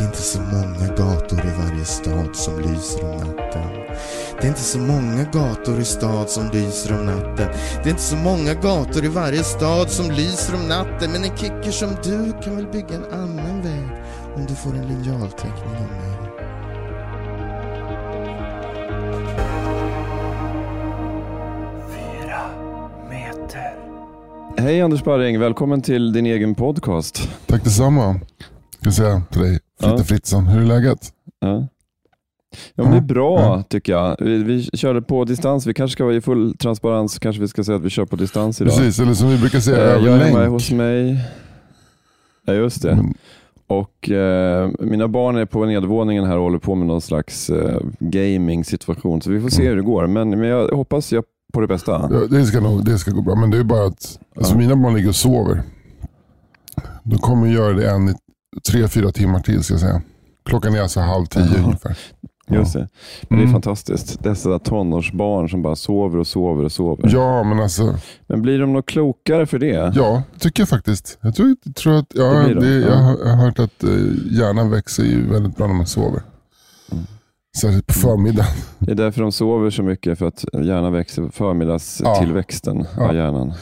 Det är inte så många gator i varje stad som lyser om natten. Det är inte så många gator i stad som lyser om natten. Det är inte så många gator i varje stad som lyser om natten. Men en kicker som du kan väl bygga en annan väg om du får en linjalteckning av mig. Hej Anders Barring, välkommen till din egen podcast. Tack detsamma. Ska säga till dig, Fritte Ja. Fritzson. Hur är läget? Ja. Ja, men det är bra Ja. tycker jag. Vi, vi körde på distans. Vi kanske ska vara i full transparens. Kanske vi ska säga att vi kör på distans idag. Precis, eller som vi brukar säga, Eh, över jag är hemma hos mig. Ja, just det. Men, Och eh, Mina barn är på nedervåningen här och håller på med någon slags eh, gaming-situation. Så vi får se hur det går. Men, men jag hoppas jag på det bästa. ja, det, ska nog, det ska gå bra, men det är bara att alltså, Ja. mina barn ligger och sover. De kommer göra det en i tre, fyra timmar till ska jag säga. Klockan är alltså halv tio Ja. ungefär. Just det. Men det är Mm. fantastiskt. Dessa tonårsbarn som bara sover och sover och sover. Ja, men alltså, Men blir de något klokare för det? ja, tycker jag faktiskt. Jag tror, tror att, ja, Det det jag, ja. har, hört att eh, hjärnan växer ju väldigt bra när man sover. Mm. Särskilt på förmiddagen. Det är därför de sover så mycket, för att hjärnan växer, förmiddagstillväxten Ja. av hjärnan.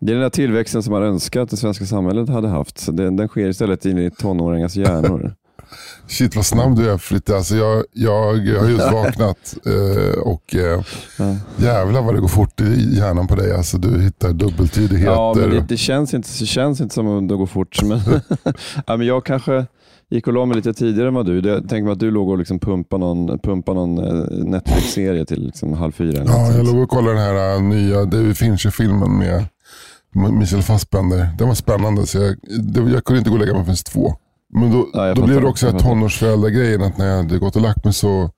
Det är den där tillväxten som man önskar att det svenska samhället hade haft. Så den, den sker istället in i tonåringars hjärnor. Shit vad snabb du är Fritte. Alltså jag, jag har just vaknat eh, och eh, Ja. jävlar vad det går fort i hjärnan på dig. Alltså du hittar dubbeltydigheter. Ja, men det, det, känns inte, det känns inte som att det går fort. Men, ja, men jag kanske gick och la mig lite tidigare än vad du. Det, tänk mig att du låg och liksom pumpade någon, pumpa någon eh, Netflix-serie till liksom halv fyra. eller ja, jag låg och kollade den här eh, nya David Fincher-filmen med M- Michael Fassbender. Den var spännande så jag, det, jag kunde inte gå och lägga mig förrän två. Men då, Ja, då blev det också tonårsföräldragrejen att när jag hade gått och lagt mig så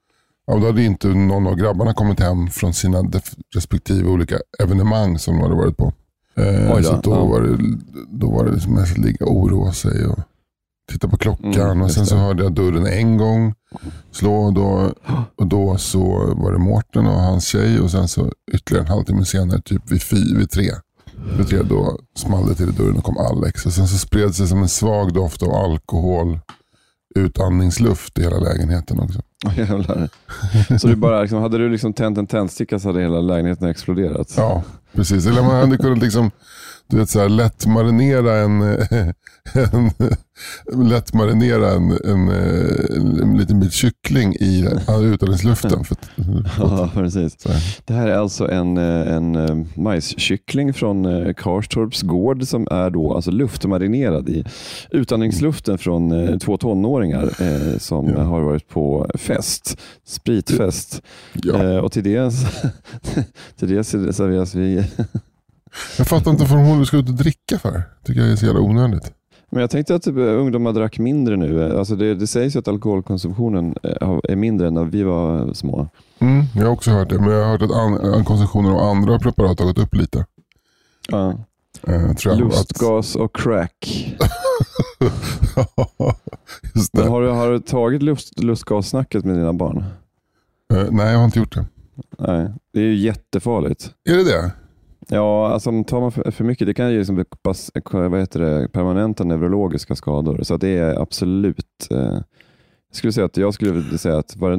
ja, då hade inte någon av grabbarna kommit hem från sina respektive olika evenemang som de hade varit på. Eh, Oj så då, ja. var det, då var det liksom mest att ligga och oroa sig och titta på klockan. Mm, och Sen så det. hörde jag dörren en gång slå och då, och då så var det Mårten och hans tjej och sen så ytterligare en halvtimme senare, typ vid, fy, vid tre. Tre då small det till i dörren och kom Alex. Och sen så spred sig som en svag doft av alkohol, utandningsluft i hela lägenheten också. Åh, jävlar. Så du bara, liksom, hade du liksom tänt en tändsticka så hade hela lägenheten exploderat? Ja, precis. Eller man hade kunnat liksom, du vet, så här, lätt marinera en, en, lätt marinera en, en, en, en liten bit kyckling i utandningsluften. För, Ja, precis. Det här är alltså en, en eh, majskyckling från eh, Karstorps gård som är då alltså luftmarinerad i utandningsluften från eh, två tonåringar eh, som Ja. har varit på fest, spritfest. Ja. Eh, och till det, till det serveras vi... Jag fattar inte varför hon ska ut och dricka för. Tycker jag är så jävla onödigt. Men jag tänkte att typ, ungdomar drack mindre nu. Eh, Alltså det, det sägs ju att alkoholkonsumtionen eh, är mindre än när vi var små. Mm, jag har också hört det, men jag har hört att an, konsumtionen av andra preparat har gått upp lite. Ja. Eh, tror jag. Lustgas och crack. Att, just det. Men har, du, har du tagit lust, lustgassnacket med dina barn? Eh, nej, jag har inte gjort det. Nej, det är ju jättefarligt. Är det det? Ja, alltså om tar man för, för mycket, det kan ju liksom bas, vad heter det, permanenta neurologiska skador. Så det är absolut... Eh, jag skulle säga att jag skulle säga att var det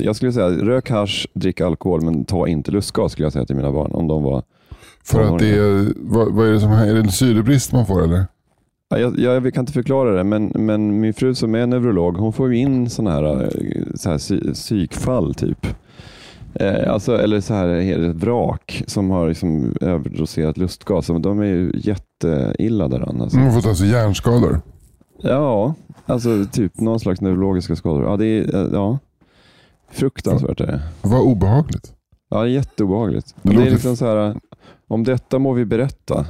jag skulle säga rök hasch, drick alkohol, men ta inte lustgas skulle jag säga till mina barn. Om de var, För att det är, vad, vad är det som är det en syrebrist man får eller? Ja, jag, jag kan inte förklara det, men, men min fru som är neurolog, hon får ju in sådana här, eh, så här psy, psykfall typ. Eh, alltså, eller så här är det ett vrak som har liksom överdoserat lustgas. De är ju jätteilla däran. Alltså. Man har fått alltså hjärnskador. Ja, alltså typ någon slags neurologiska skador. Ja, det är, eh, ja. Fruktansvärt är det. Vad obehagligt. Ja, jätteobehagligt. Det Det, är liksom så här, om detta må vi berätta.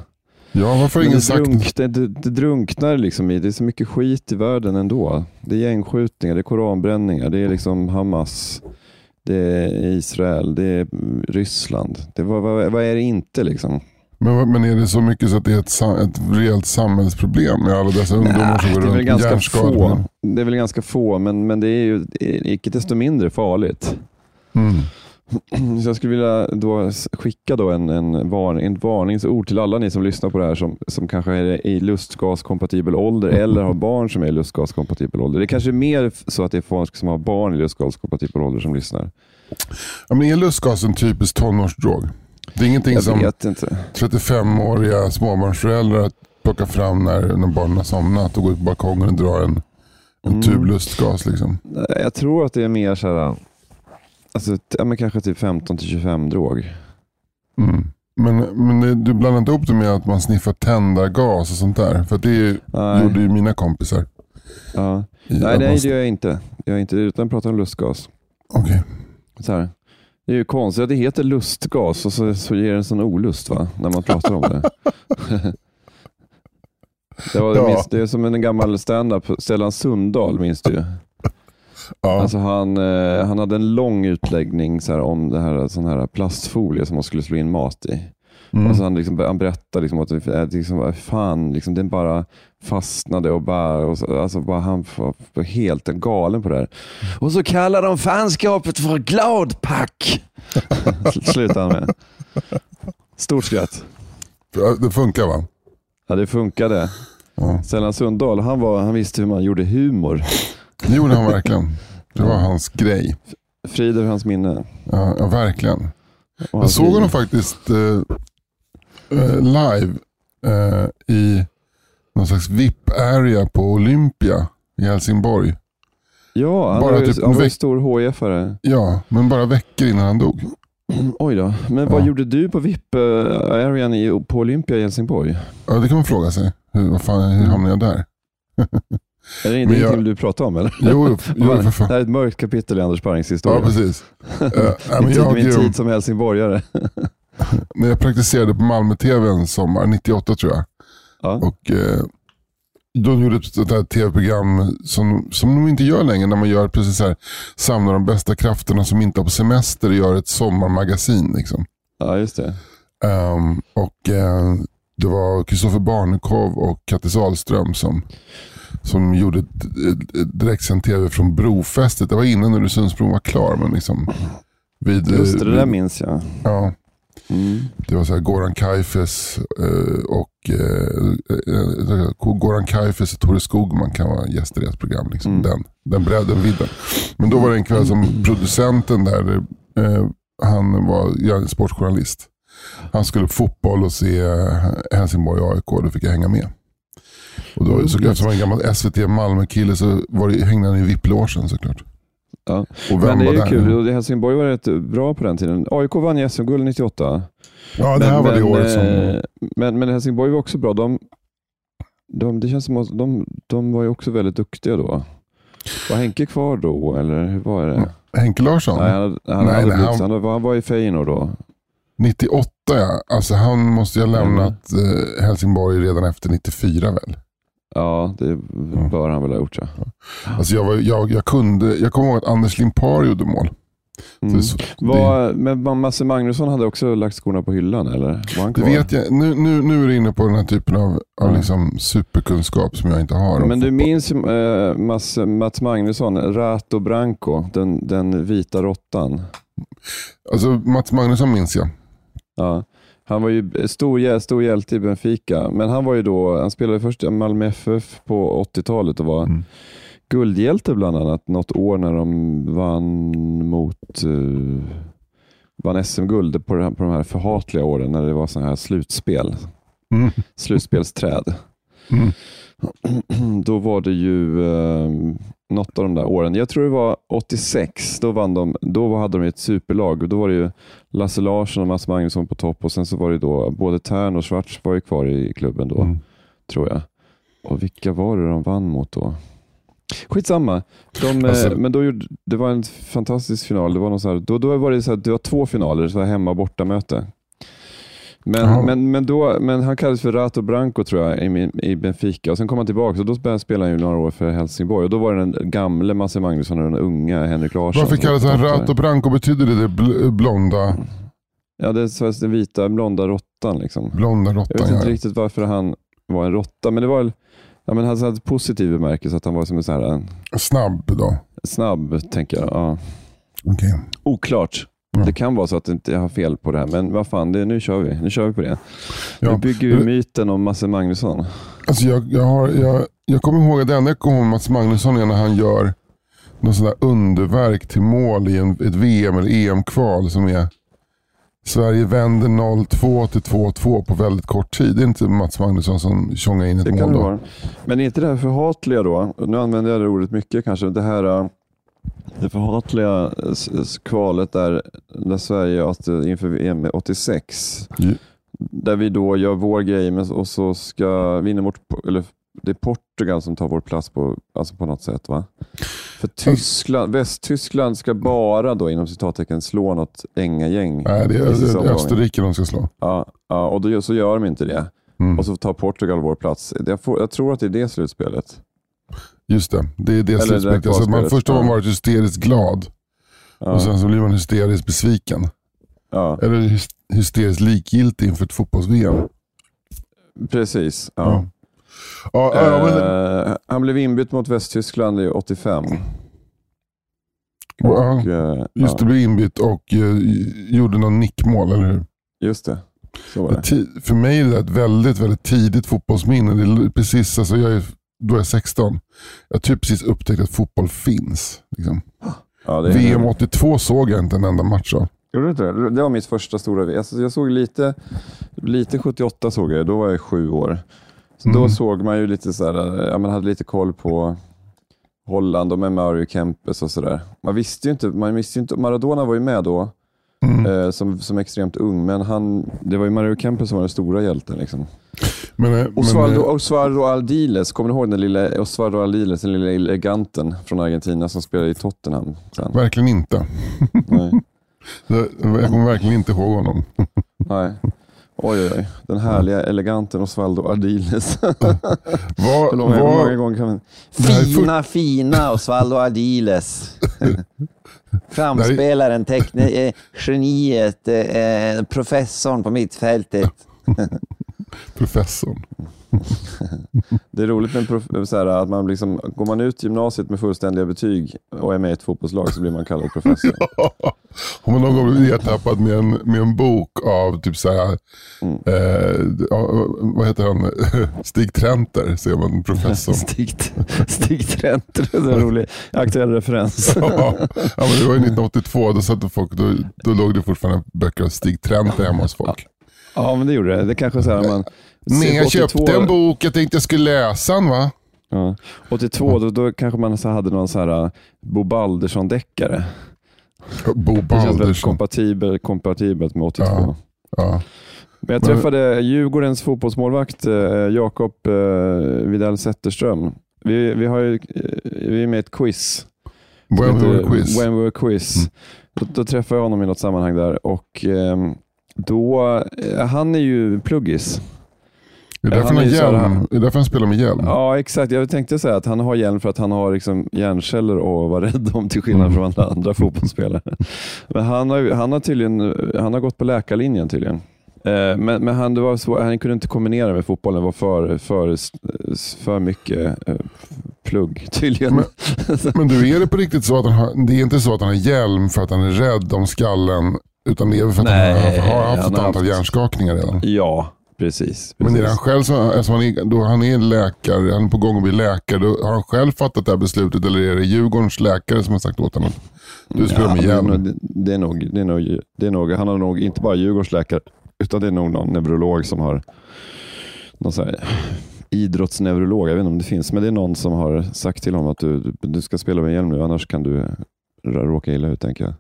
Ja, varför har ingen det, sagt drunk, det, det, det drunknar liksom i, det är så mycket skit i världen ändå. Det är gängskjutningar, det är koranbränningar, det är liksom Hamas, det är Israel, det är Ryssland. Det, vad, vad, vad är det inte liksom? Men, men är det så mycket så att det är ett, ett reellt samhällsproblem med alla dessa ungdomar som går det är väl runt ganska få. Det är väl ganska få, men, men det är ju icke desto mindre farligt. Mm. Så jag skulle vilja då skicka då en, en, varning, en varningsord till alla ni som lyssnar på det här som, som kanske är i lustgaskompatibel ålder eller har barn som är i lustgaskompatibel ålder. Det är kanske är mer så att det är folk som har barn i lustgaskompatibel ålder som lyssnar. Ja, men är lustgas en typisk tonårsdrog? Det är ingenting som vet inte. 35-åriga småbarnsföräldrar plockar fram när, när barnen har somnat och går ut på balkongen och drar en, en Mm. tub lustgas. Liksom. Jag tror att det är mer så här, alltså, ja, men kanske typ 15 till 25 drog. Mm. Men, men det, du blandar inte ihop det med att man sniffar tändargas och sånt där? För det Nej, gjorde ju mina kompisar. ja. I Nej det, man- det gör jag inte. Jag inte utan pratar om lustgas. Okej. Här. Det är ju konstigt att det heter lustgas och så, så ger det en sån olust va? när man pratar om det. det, var, Ja. minns, det är som en gammal stand-up, Stellan Sundahl minns du ju. Ja. Alltså han, eh, han hade en lång utläggning så här, om det här, sån här plastfolie som man skulle slå in mat i. mm. Alltså han, liksom, han berättade liksom att det, det liksom, fan, liksom, den bara fastnade och bara, och så, alltså bara han var helt galen på det här. Och så kallar de fanskapet för gladpack. Slutar han med. Stort skratt. Det funkar va? Ja, det funkade. Ja. Stellan Sundahl, han, var, han visste hur man gjorde humor. Det gjorde han verkligen. Det var hans grej. Frid över hans minne. Ja, ja verkligen. Jag såg honom faktiskt eh, eh, live eh, i någon slags VIP-area på Olympia i Helsingborg. Ja, han bara var ju, typ han var ju stor HIF-are. Ja, men bara veckor innan han dog. Oj då. Men vad Ja. gjorde du på VIP-arean på Olympia i Helsingborg? Ja, det kan man fråga sig. Hur, vad fan, hur hamnade jag där? Är det ingenting jag- du pratar om eller? Jo, jo, för det fan. här är ett mörkt kapitel i Anders Parrings historia. Ja, precis. Men Min, jag, min tid som helsingborgare. när jag praktiserade på Malmö TV en sommar, 98 tror jag. Ja. Och eh, de gjorde ett sånt här tv-program som, som de inte gör längre. När man gör precis så här, samlar de bästa krafterna som inte har på semester och gör ett sommarmagasin. Liksom. ja, just det. Ehm, och eh, Det var Kristoffer Barnekow och Kattis Ahlström som, som gjorde ett, ett, ett direktsänd tv från brofästet. Det var innan Öresundsbron var klar. Men liksom, vid, Just det, det där minns jag. Ja, Mm. det var så här Goran Kaifes eh, och eh, eh, Goran Kaifes och Tore Skogman kan vara gäster i ett program. Liksom. Mm. Den, den bredden, vidden. Men då var det en kväll som producenten där, han var sportjournalist. Han skulle på fotboll och se Helsingborg AIK och då fick jag hänga med. Och då, så, eftersom jag var en gammal SVT Malmö-kille så var det, hängde han i VIP-logen såklart. Ja. Men det är ju där? kul. och Helsingborg var rätt bra på den tiden. AIK vann ju SM-guld 98. Ja, det här var det året som... eh, men, men Helsingborg var också bra. De, de, det känns som att de, de var ju också väldigt duktiga då. Var Henke kvar då, eller hur var det? Henke Larsson? Nej, han, han, Nej, nej, han- han, han var i Feyenoord då. 98 ja. Alltså han måste ju ha Mm. lämnat eh, Helsingborg redan efter 94 väl. Ja, det bör han väl ha gjort. Ja. Alltså jag, var, jag, jag, kunde, jag kommer ihåg att Anders Limpar gjorde mål. Mm. det, så- Var, men Masse Magnusson hade också lagt skorna på hyllan, eller? Det vet jag. Nu, nu, nu är du inne på den här typen av, av Mm. liksom superkunskap som jag inte har. Men du fotboll. minns eh, Mats, Mats Magnusson, Rato Branco, den, den vita råttan. Alltså Mats Magnusson minns jag. Ja. Han var ju stor, stor hjälte i Benfica, men han var ju då, han spelade först i Malmö FF på 80-talet och var Mm. guldhjälte bland annat något år när de vann mot uh, vann SM-guld på, på de här förhatliga åren när det var sådana här slutspel, Mm. slutspelsträd. Mm. Då var det ju eh, något av de där åren. Jag tror det var 86. Då, vann de, då hade de ett superlag. Och Då var det ju Lasse Larsson och Mats Magnusson på topp och sen så var det då både Tern och Schwarz var ju kvar i klubben då, Mm. tror jag. Och vilka var det de vann mot då? Skitsamma. De, Alltså- eh, men då gjorde, det var en fantastisk final. Det var, någon så här, då, då var det, så här, det var två finaler, så var hemma och bortamöte. Men, Jaha. men, men, då, men han kallades för Rato Branco tror jag i, i Benfica och sen kom han tillbaka och då började han spela ju några år för Helsingborg och då var det den gamle Masse Magnusson och den unga Henrik Larsson. Varför var han. Rato Branco? Betyder det, det bl- blonda, Ja, det är den vita blonda råttan. Liksom. blonda Jag vet råttan? inte Ja. riktigt varför han var en råtta, men det var ja, men han hade positiv bemärkelse att han var som en så här, en Snabb då. snabb, tänker jag. Ja. Okej. Oklart. Det kan vara så att inte jag har fel på det här, men vad fan, det, nu kör vi. Nu kör vi på det. Ja. Nu bygger vi myten om Masse Magnusson. Alltså jag, jag, har, jag, jag kommer ihåg att det enda jag kommer ihåg Mats Magnusson är när han gör någon sån där underverk till mål i en, ett VM eller EM-kval som är Sverige vänder 0-2 till 2-2 på väldigt kort tid. Det är inte Mats Magnusson som tjongar in ett Det mål då? vara. Men är inte det här förhatliga då? Nu använder jag det ordet mycket kanske. Det här äh, det förhatliga s- kvalet där, där Sverige inför VM 86. Ja. Där vi då gör vår grej och så ska vinna mot, eller det är Portugal som tar vår plats på, alltså på något sätt. va? För Tyskland, Västtyskland ska bara då inom citattecken slå något ängagäng. Nej, det är, det är. Österrike de ska slå. Ja, ja, och då, så gör de inte det. Mm. Och så tar Portugal vår plats. Jag, får, jag tror att det är det slutspelet. Just det, det är det slutspelet. Alltså man, först har man Ja. varit hysteriskt glad Ja, och sen så blir man hysteriskt besviken. ja, Eller hys- hysteriskt likgiltig inför ett fotbolls-VM. precis. Ja. Ja. Ja, ja, men, Eh, han blev inbytt mot Västtyskland i 85. Ja, Och, eh, just det, ja, blev inbytt och eh, gjorde någon nickmål, eller hur? just det. Så var det. För mig är det ett väldigt, väldigt tidigt fotbollsminne. Det är precis, alltså jag är, då är jag 16. Jag har typ precis upptäckt att fotboll finns. Liksom. Ja, det är- VM 82 såg jag inte en enda match av. Gjorde du inte det? Det var mitt första stora alltså, Jag såg lite, lite 78 såg jag, då var jag sju år. Så Då Mm. såg man ju lite så här, ja, man hade lite koll på Holland och med Mario Kempes och sådär. Man visste ju inte, man visste inte, Maradona var ju med då Mm. eh, som, som extremt ung, men han, det var ju Mario Kempes som var den stora hjälten. Liksom. Men, eh, Osvaldo, men, eh, Osvaldo Aldiles, kommer du ihåg den lilla Osvaldo Aldiles, den lilla eleganten från Argentina som spelade i Tottenham sen? verkligen inte. Nej. Jag kommer verkligen inte ihåg honom. Nej. Oj, oj, oj. Den härliga eleganten Osvaldo Ardiles. Vad, Hur många, hur många gånger kan man... Fina, fina Osvaldo Ardiles. Framspelaren, tekni- eh, geniet, eh, professorn på mittfältet. professorn. Det är roligt med så här, att man liksom, går man ut gymnasiet med fullständiga betyg och är med i ett fotbollslag så blir man kallad professor. Har man någon gång blivit ertappad med en, med en bok av typ så här, Mm. eh, ja, vad heter han, Stig Trenter, ser man professorn. Stig, Stig Trenter, det är en rolig aktuell referens. ja, ja, men det var ju 1982, då, satt folk, då, då låg det fortfarande böcker av Stig Trenter hemma hos folk. Ja, men det gjorde det. Det kanske så här man... Nej, jag köpte 82 en bok, jag tänkte jag skulle läsa den va? Ja. 82, då, då kanske man så hade någon så här uh, Bo Baldersson-deckare. Bo Det känns väldigt Baldersson. kompatibel, kompatibelt med 82. Ja. Ja. Men jag Men- träffade Djurgårdens fotbollsmålvakt eh, Jakob eh, Widell Zetterström. Vi, vi, har ju, vi är med i ett quiz. When we were quiz. When we were quiz. Mm. Då, då träffade jag honom i något sammanhang där och ehm, då, eh, han är ju pluggis. Det är därför han han, hjälm. Det är därför han spelar med hjälm. Ja, exakt. Jag tänkte säga att han har hjälm för att han har liksom hjärnceller att vara rädd om till skillnad Mm. från alla andra fotbollsspelare. Men han har, han har tydligen han har gått på läkarlinjen tydligen. Eh, Men, men han, det var svår, han kunde inte kombinera med fotbollen. Det var för, för, för mycket eh, plugg tydligen. Men du, är det på riktigt så att han har, det är inte så att han har hjälm för att han är rädd om skallen, utan det är för att Nej, han har, har haft han ett har antal haft- hjärnskakningar redan. ja, precis. Men är precis. han själv som, alltså han är, då han är läkare, han är på gång att bli läkare, då har han själv fattat det här beslutet eller är det Djurgårdens läkare som har sagt åt honom du spelar Ja, med det, hjälm? det, är nog, det, är nog, det är nog, han har nog inte bara Djurgårdsläkare, utan det är nog någon neurolog som har någon så här, idrottsneurolog, jag vet inte om det finns, men det är någon som har sagt till honom att du, du ska spela med hjälm nu, annars kan du råka illa ut, tänker jag.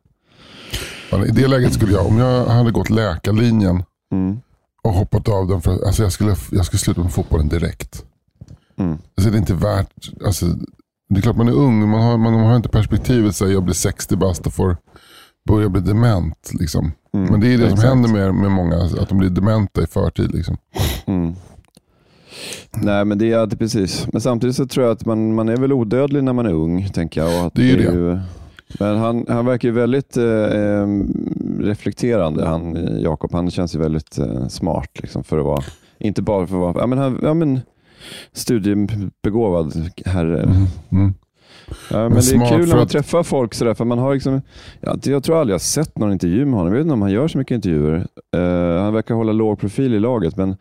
I det läget skulle jag, om jag hade gått läkarlinjen Mm. Och hoppat av den, för, alltså jag, skulle, jag skulle sluta med fotbollen direkt. Mm. Alltså det är inte värt, alltså, det är klart man är ung, man har, man har inte perspektivet att jag blir 60 bast och får börja bli dement. Liksom. Mm. Men det är det som Exakt. händer med, med många, att de blir dementa i förtid. Liksom. Mm. Nej, men det är det precis. Men samtidigt så tror jag att man, man är väl odödlig när man är ung, tänker jag. Och att Det är ju det. ju- men han, han verkar ju väldigt eh, reflekterande, han, Jakob. Han känns ju väldigt eh, smart liksom, för att vara, inte bara för att vara, ja men, han, ja, men studiebegåvad herre. Mm. Mm. Ja, men, Men det är kul när man att- träffar folk sådär, för man har liksom, jag, jag tror aldrig jag har sett någon intervju med honom. Jag vet inte om han gör så mycket intervjuer. Eh, han verkar hålla låg profil i laget, men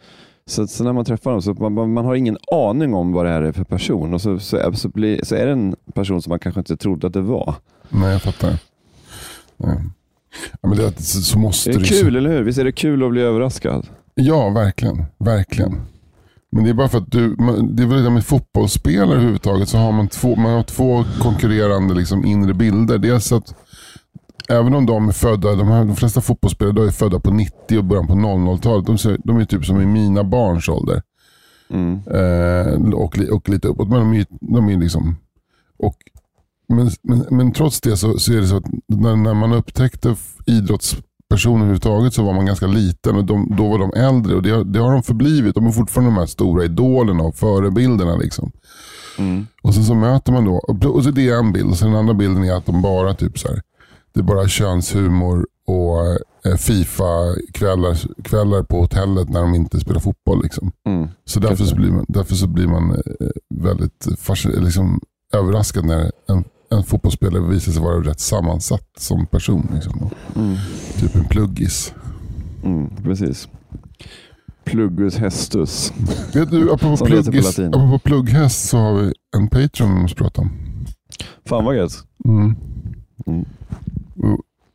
så, så när man träffar honom så man, man, man har ingen aning om vad det här är för person och så, så, så, blir, så är det en person som man kanske inte trodde att det var. Nej, jag fattar. Nej. Ja, men det, så, så måste Det är det kul, eller hur? Visst är det kul att bli överraskad? Ja, verkligen. Verkligen. Men det är bara för att du, det är väl det med fotbollsspelare överhuvudtaget så har man två, man har två konkurrerande liksom inre bilder. Dels att även om de är födda, de, här, de flesta fotbollsspelare är födda på 90 och början på 00-talet. De, ser- de är typ som i mina barns ålder. Mm. Eh, och, och lite uppåt. Men de är, de är liksom... Och, men, men, men trots det så, så är det så att när, när man upptäckte idrottspersoner överhuvudtaget så var man ganska liten och de, då var de äldre. Och det, har- det har de förblivit. De är fortfarande de här stora idolerna och förebilderna. Liksom. Mm. Och sen så möter man då, och så det är en bild. Och sen den andra bilden är att de bara typ så här, det är bara könshumor och eh, Fifa-kvällar kvällar på hotellet när de inte spelar fotboll. Liksom. Mm. Så därför så blir man, därför så blir man eh, väldigt fascin- liksom, överraskad när en, en fotbollsspelare visar sig vara rätt sammansatt som person. Liksom. Mm. Typ en pluggis. Mm. Precis. Pluggus hästus. Vet du, apropå, pluggis, apropå plugghäst så har vi en Patreon vi måste prata om. Fan vad gött. Mm. Mm.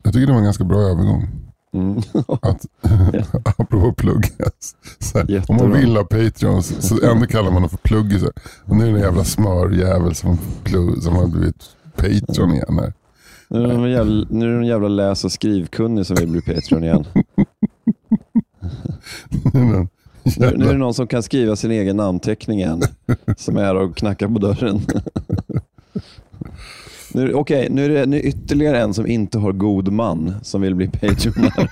Jag tycker det var en ganska bra övergång. Mm. Att, apropå här, om man vill ha Patreon så, ändå kallar man dem för pluggisar. Och nu är det en jävla smörjävel som, plugg, som har blivit Patreon igen. Här. Nu är det någon jävla, nu är det någon jävla läs och skrivkunnig som vill bli Patreon igen. Är Nu, nu är det någon som kan skriva sin egen namnteckning igen. Som är här och knackar på dörren. Nu, Okej, nu är det nu är ytterligare en som inte har god man som vill bli Patreon. här.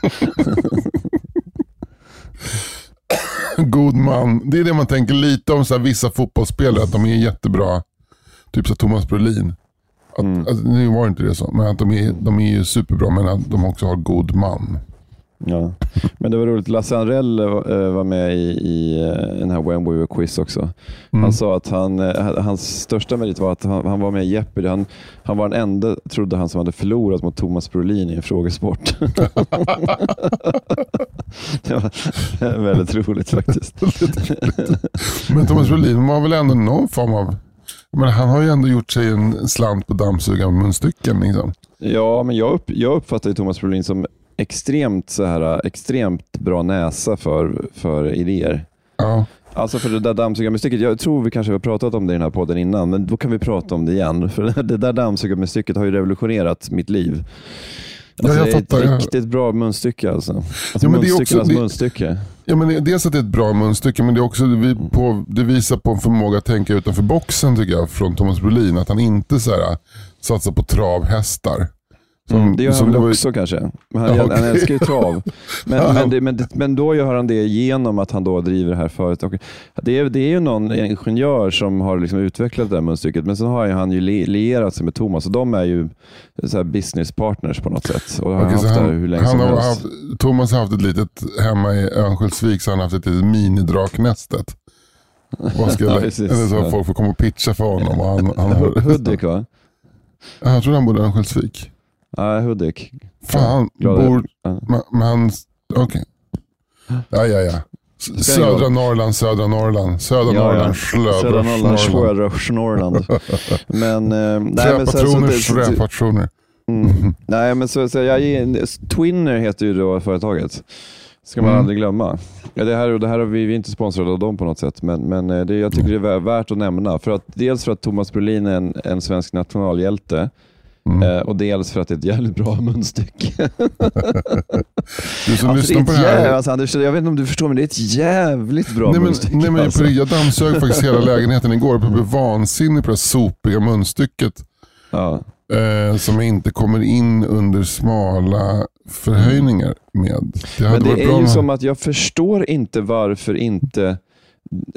God man. Det är det man tänker lite om så här, vissa fotbollsspelare, att de är jättebra. Typ så Thomas Brolin. Att, Mm. att, nu var inte det så, men att de är, de är ju superbra men att de också har god man. Ja. Men det var roligt, Lasse Anrell eh, var med i, i eh, den här When We Were Quiz också. Mm. Han sa att han, eh, hans största merit var att han, han var med i Jeopardy. Han, han var den enda, trodde han, som hade förlorat mot Thomas Brolin i en frågesport. det var väldigt roligt faktiskt. Men Thomas Brolin var väl ändå någon form av... Men han har ju ändå gjort sig en slant på dammsugarmunstycken. Liksom. Ja, men jag, upp, jag uppfattar Thomas Brolin som extremt, så här, extremt bra näsa för, för idéer. Ja. Alltså för det där dammsugarmustycket, jag tror vi kanske har pratat om det i den här podden innan, men då kan vi prata om det igen. För det där dammsugarmustycket har ju revolutionerat mitt liv. Alltså jag det är ett fattar, jag- riktigt bra munstycke alltså. alltså Ja, men det är också- det- munstycke. Ja, men det- dels att det är ett bra munstycke, men det, är också, vi, på, det visar på en förmåga att tänka utanför boxen tycker jag, från Thomas Brolin. Att han inte så här, satsar på travhästar. Som- Mm, det gör han väl var- också kanske. Men han, Ja, han älskar ju trav. Men, Ja. men, det, men, det, men då gör han det genom att han då driver det här företaget. Det är, det är ju någon ingenjör som har liksom utvecklat det här munstycket, men sen har han ju li- lierat sig med Thomas och de är ju så business partners på något sätt. Och har haft det hur länge han som har helst. haft, Thomas har haft ett litet, hemma i Örnsköldsvik så har han haft ett litet minidraknästet. Vad ska Ja, precis. eller så Ja. folk får komma och pitcha för honom. Och han, han, Hudik va? Ja, jag tror han bodde i Örnsköldsvik. Ja, Hudik. Fan, bor... Ja. Men, okej. Ja, ja, ja. Jag Södra? Norrland, södra Norrland. Södra Ja, ja. Norrland, Södra Slödra Norrland, Norrland. Södra Norrland. Men, eh, nej, men så, så. Mm. Nej, men jag, Twinner heter ju då företaget. ska man Mm. aldrig glömma. Ja, det här, det här har vi, vi är inte sponsrade av dem på något sätt, men, men eh, det, jag tycker det är vä- värt att nämna. För att, dels för att Thomas Brolin är en, en svensk nationalhjälte Mm. eh, och dels för att det är ett jävligt bra munstycke. Du som Alltså, lyssnar på det här. alltså, Anders, jag vet inte om du förstår, men det är ett jävligt bra Nej men, munstycke. nej, men alltså. jag dammsög faktiskt hela lägenheten igår. Jag blev vansinnig på det här sopiga munstycket. ja. Eh, som inte kommer in under smala förhöjningar med. Det Men det är ju med- som att jag förstår inte varför inte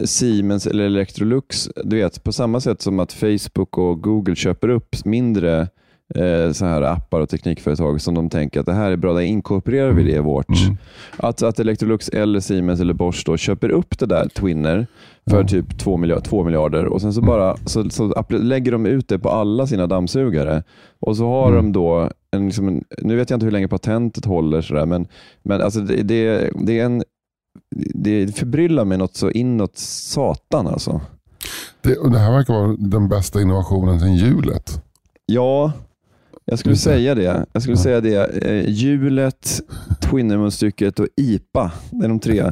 Siemens eller Electrolux, du vet, på samma sätt som att Facebook och Google köper upp mindre eh, så här appar och teknikföretag som de tänker att det här är bra, där inkorporerar vi det i vårt. Mm. Att, att Electrolux eller Siemens eller Bosch då köper upp det där Twinner för Ja. typ 2 miljarder, 2 miljarder och sen så, bara, så, så appl- lägger de ut det på alla sina dammsugare. Och så har Mm. de då, en, liksom en, nu vet jag inte hur länge patentet håller, sådär, men, men alltså det, det, det är en det förbryllar mig något så inåt satan alltså. Det, det här verkar vara den bästa innovationen sedan hjulet. Ja, jag skulle det. säga det. Jag skulle säga det. Eh, hjulet, Twinnermunstycket och IPA. Det är de tre,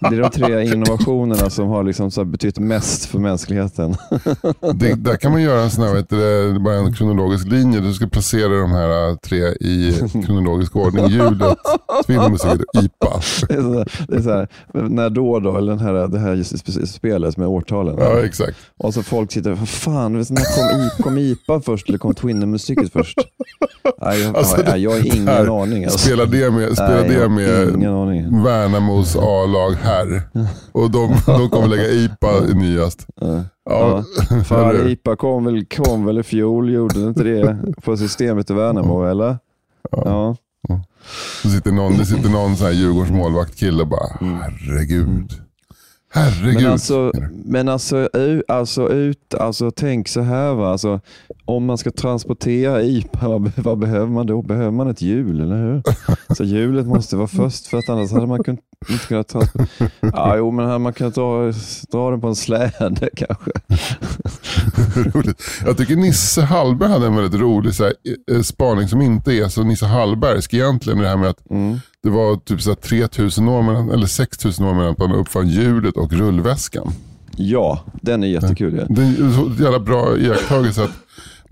det är de tre innovationerna som har liksom så betytt mest för mänskligheten. Det, där kan man göra en sån här, vet du, bara en kronologisk linje. Du ska placera de här äh, tre i kronologisk ordning. Hjulet, Twinnermusiket och IPA. Det är så här, det är så här, när då då, eller den här, det här spelet med årtalen. Ja, exakt. Och så folk sitter, vad fan, när kom, kom IPA först eller kom Twinnermunstycket först? Nej, jag, Alltså, nej, jag har ingen här, aning. Alltså. Spela det med, spela Nej, det med. Värnamos A-lag här. Och de, de kommer lägga IPA i nyast. Ja. Ja, Fan? IPA kom väl, kom väl i fjol, gjorde det inte det? På systemet i Värnamo, eller? Ja. Det sitter någon, det sitter någon sån här Djurgårds målvaktkille och bara, herregud. Herregud. Men alltså, men alltså, alltså, ut, alltså, tänk så här. Va? Alltså, om man ska transportera IPA, vad, vad behöver man då? Behöver man ett hjul, eller hur? Så hjulet måste vara först, för att annars hade man kun, inte kunnat transportera. Ja, jo, men hade man kunnat dra, dra den på en släde kanske. roligt. Jag tycker Nisse Hallberg hade en väldigt rolig så här, eh, spaning som inte är så Nisse Hallbergsk egentligen. Det här med att Mm. det var typ så här 3000 år mellan, eller 6000 år mellan att man uppfann hjulet och rullväskan. Ja, den är jättekul. Ja. Det är en jävla bra iakttagelse att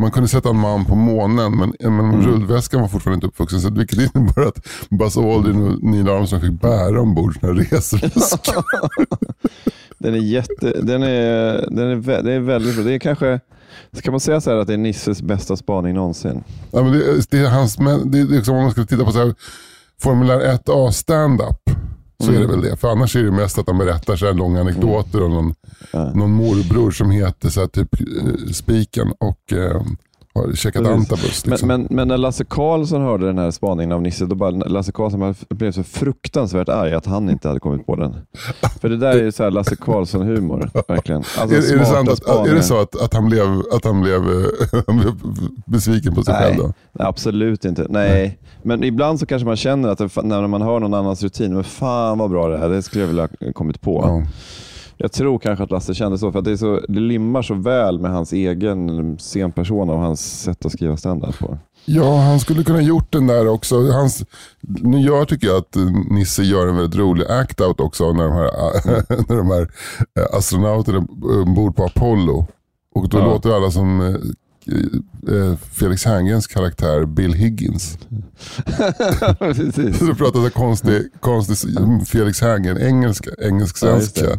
man kunde sätta en man på månen men, men Mm. rullväskan var fortfarande inte uppvuxen. Så vilket innebar att Buzz Aldrin och Neil Armstrong fick bära ombord sina resväskor. Den är jätte, den är, den är, vä- det är väldigt bra. Det är kanske, kan man säga så här att det är Nisses bästa spaning någonsin? Ja, men det, det är hans, det är liksom om man ska titta på så här, Formulär 1A stand-up. Så Mm. är det väl det. För annars är det mest att han berättar så här långa anekdoter om någon, Ja. någon morbror som heter så här, typ eh, Spiken och eh, har käkat Precis. antabus. Liksom. Men, men, men när Lasse Karlsson hörde den här spaningen av Nisse, då bara, Lasse Karlsson blev så fruktansvärt arg att han inte hade kommit på den. För det där är ju så här Lasse Karlsson-humor, verkligen. Alltså, är, är, det sant att, är det så att, att han blev, att han blev, eh, han blev besviken på sig Nej. själv då? Nej, absolut inte. Nej. Men ibland så kanske man känner att det, när man hör någon annans rutin, men fan vad bra det är, det skulle jag vilja ha kommit på. Ja. Jag tror kanske att Lasse kände så, för att det, är så, det limmar så väl med hans egen scenpersona och hans sätt att skriva standard på. Ja, han skulle kunna gjort den där också. Hans, nu jag tycker jag att Nisse gör en väldigt rolig act-out också när de här, när de här eh, astronauterna ombord på Apollo. Och då Ja. låter alla som eh, Felix Herngrens karaktär Bill Higgins. Precis. Så då pratar så konstig, konstig Felix Herngren, engelska, engelsk-svenska.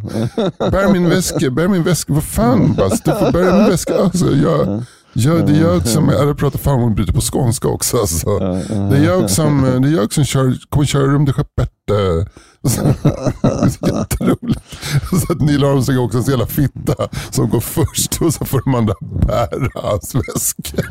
Ja, bär min väska, bär min väska, vad fan Bas, du får bära min väska. Alltså, jag, jag, det är jag som, jag pratar fan om bryter på skånska också. Alltså. Ja, ja. Det är jag som, det är jag som kör, kommer köra rum skeppet. eh. Så- så Jätteroligt. Så att Neil Armstrong är också en jävla fitta som går först och så får de andra bära hans väska.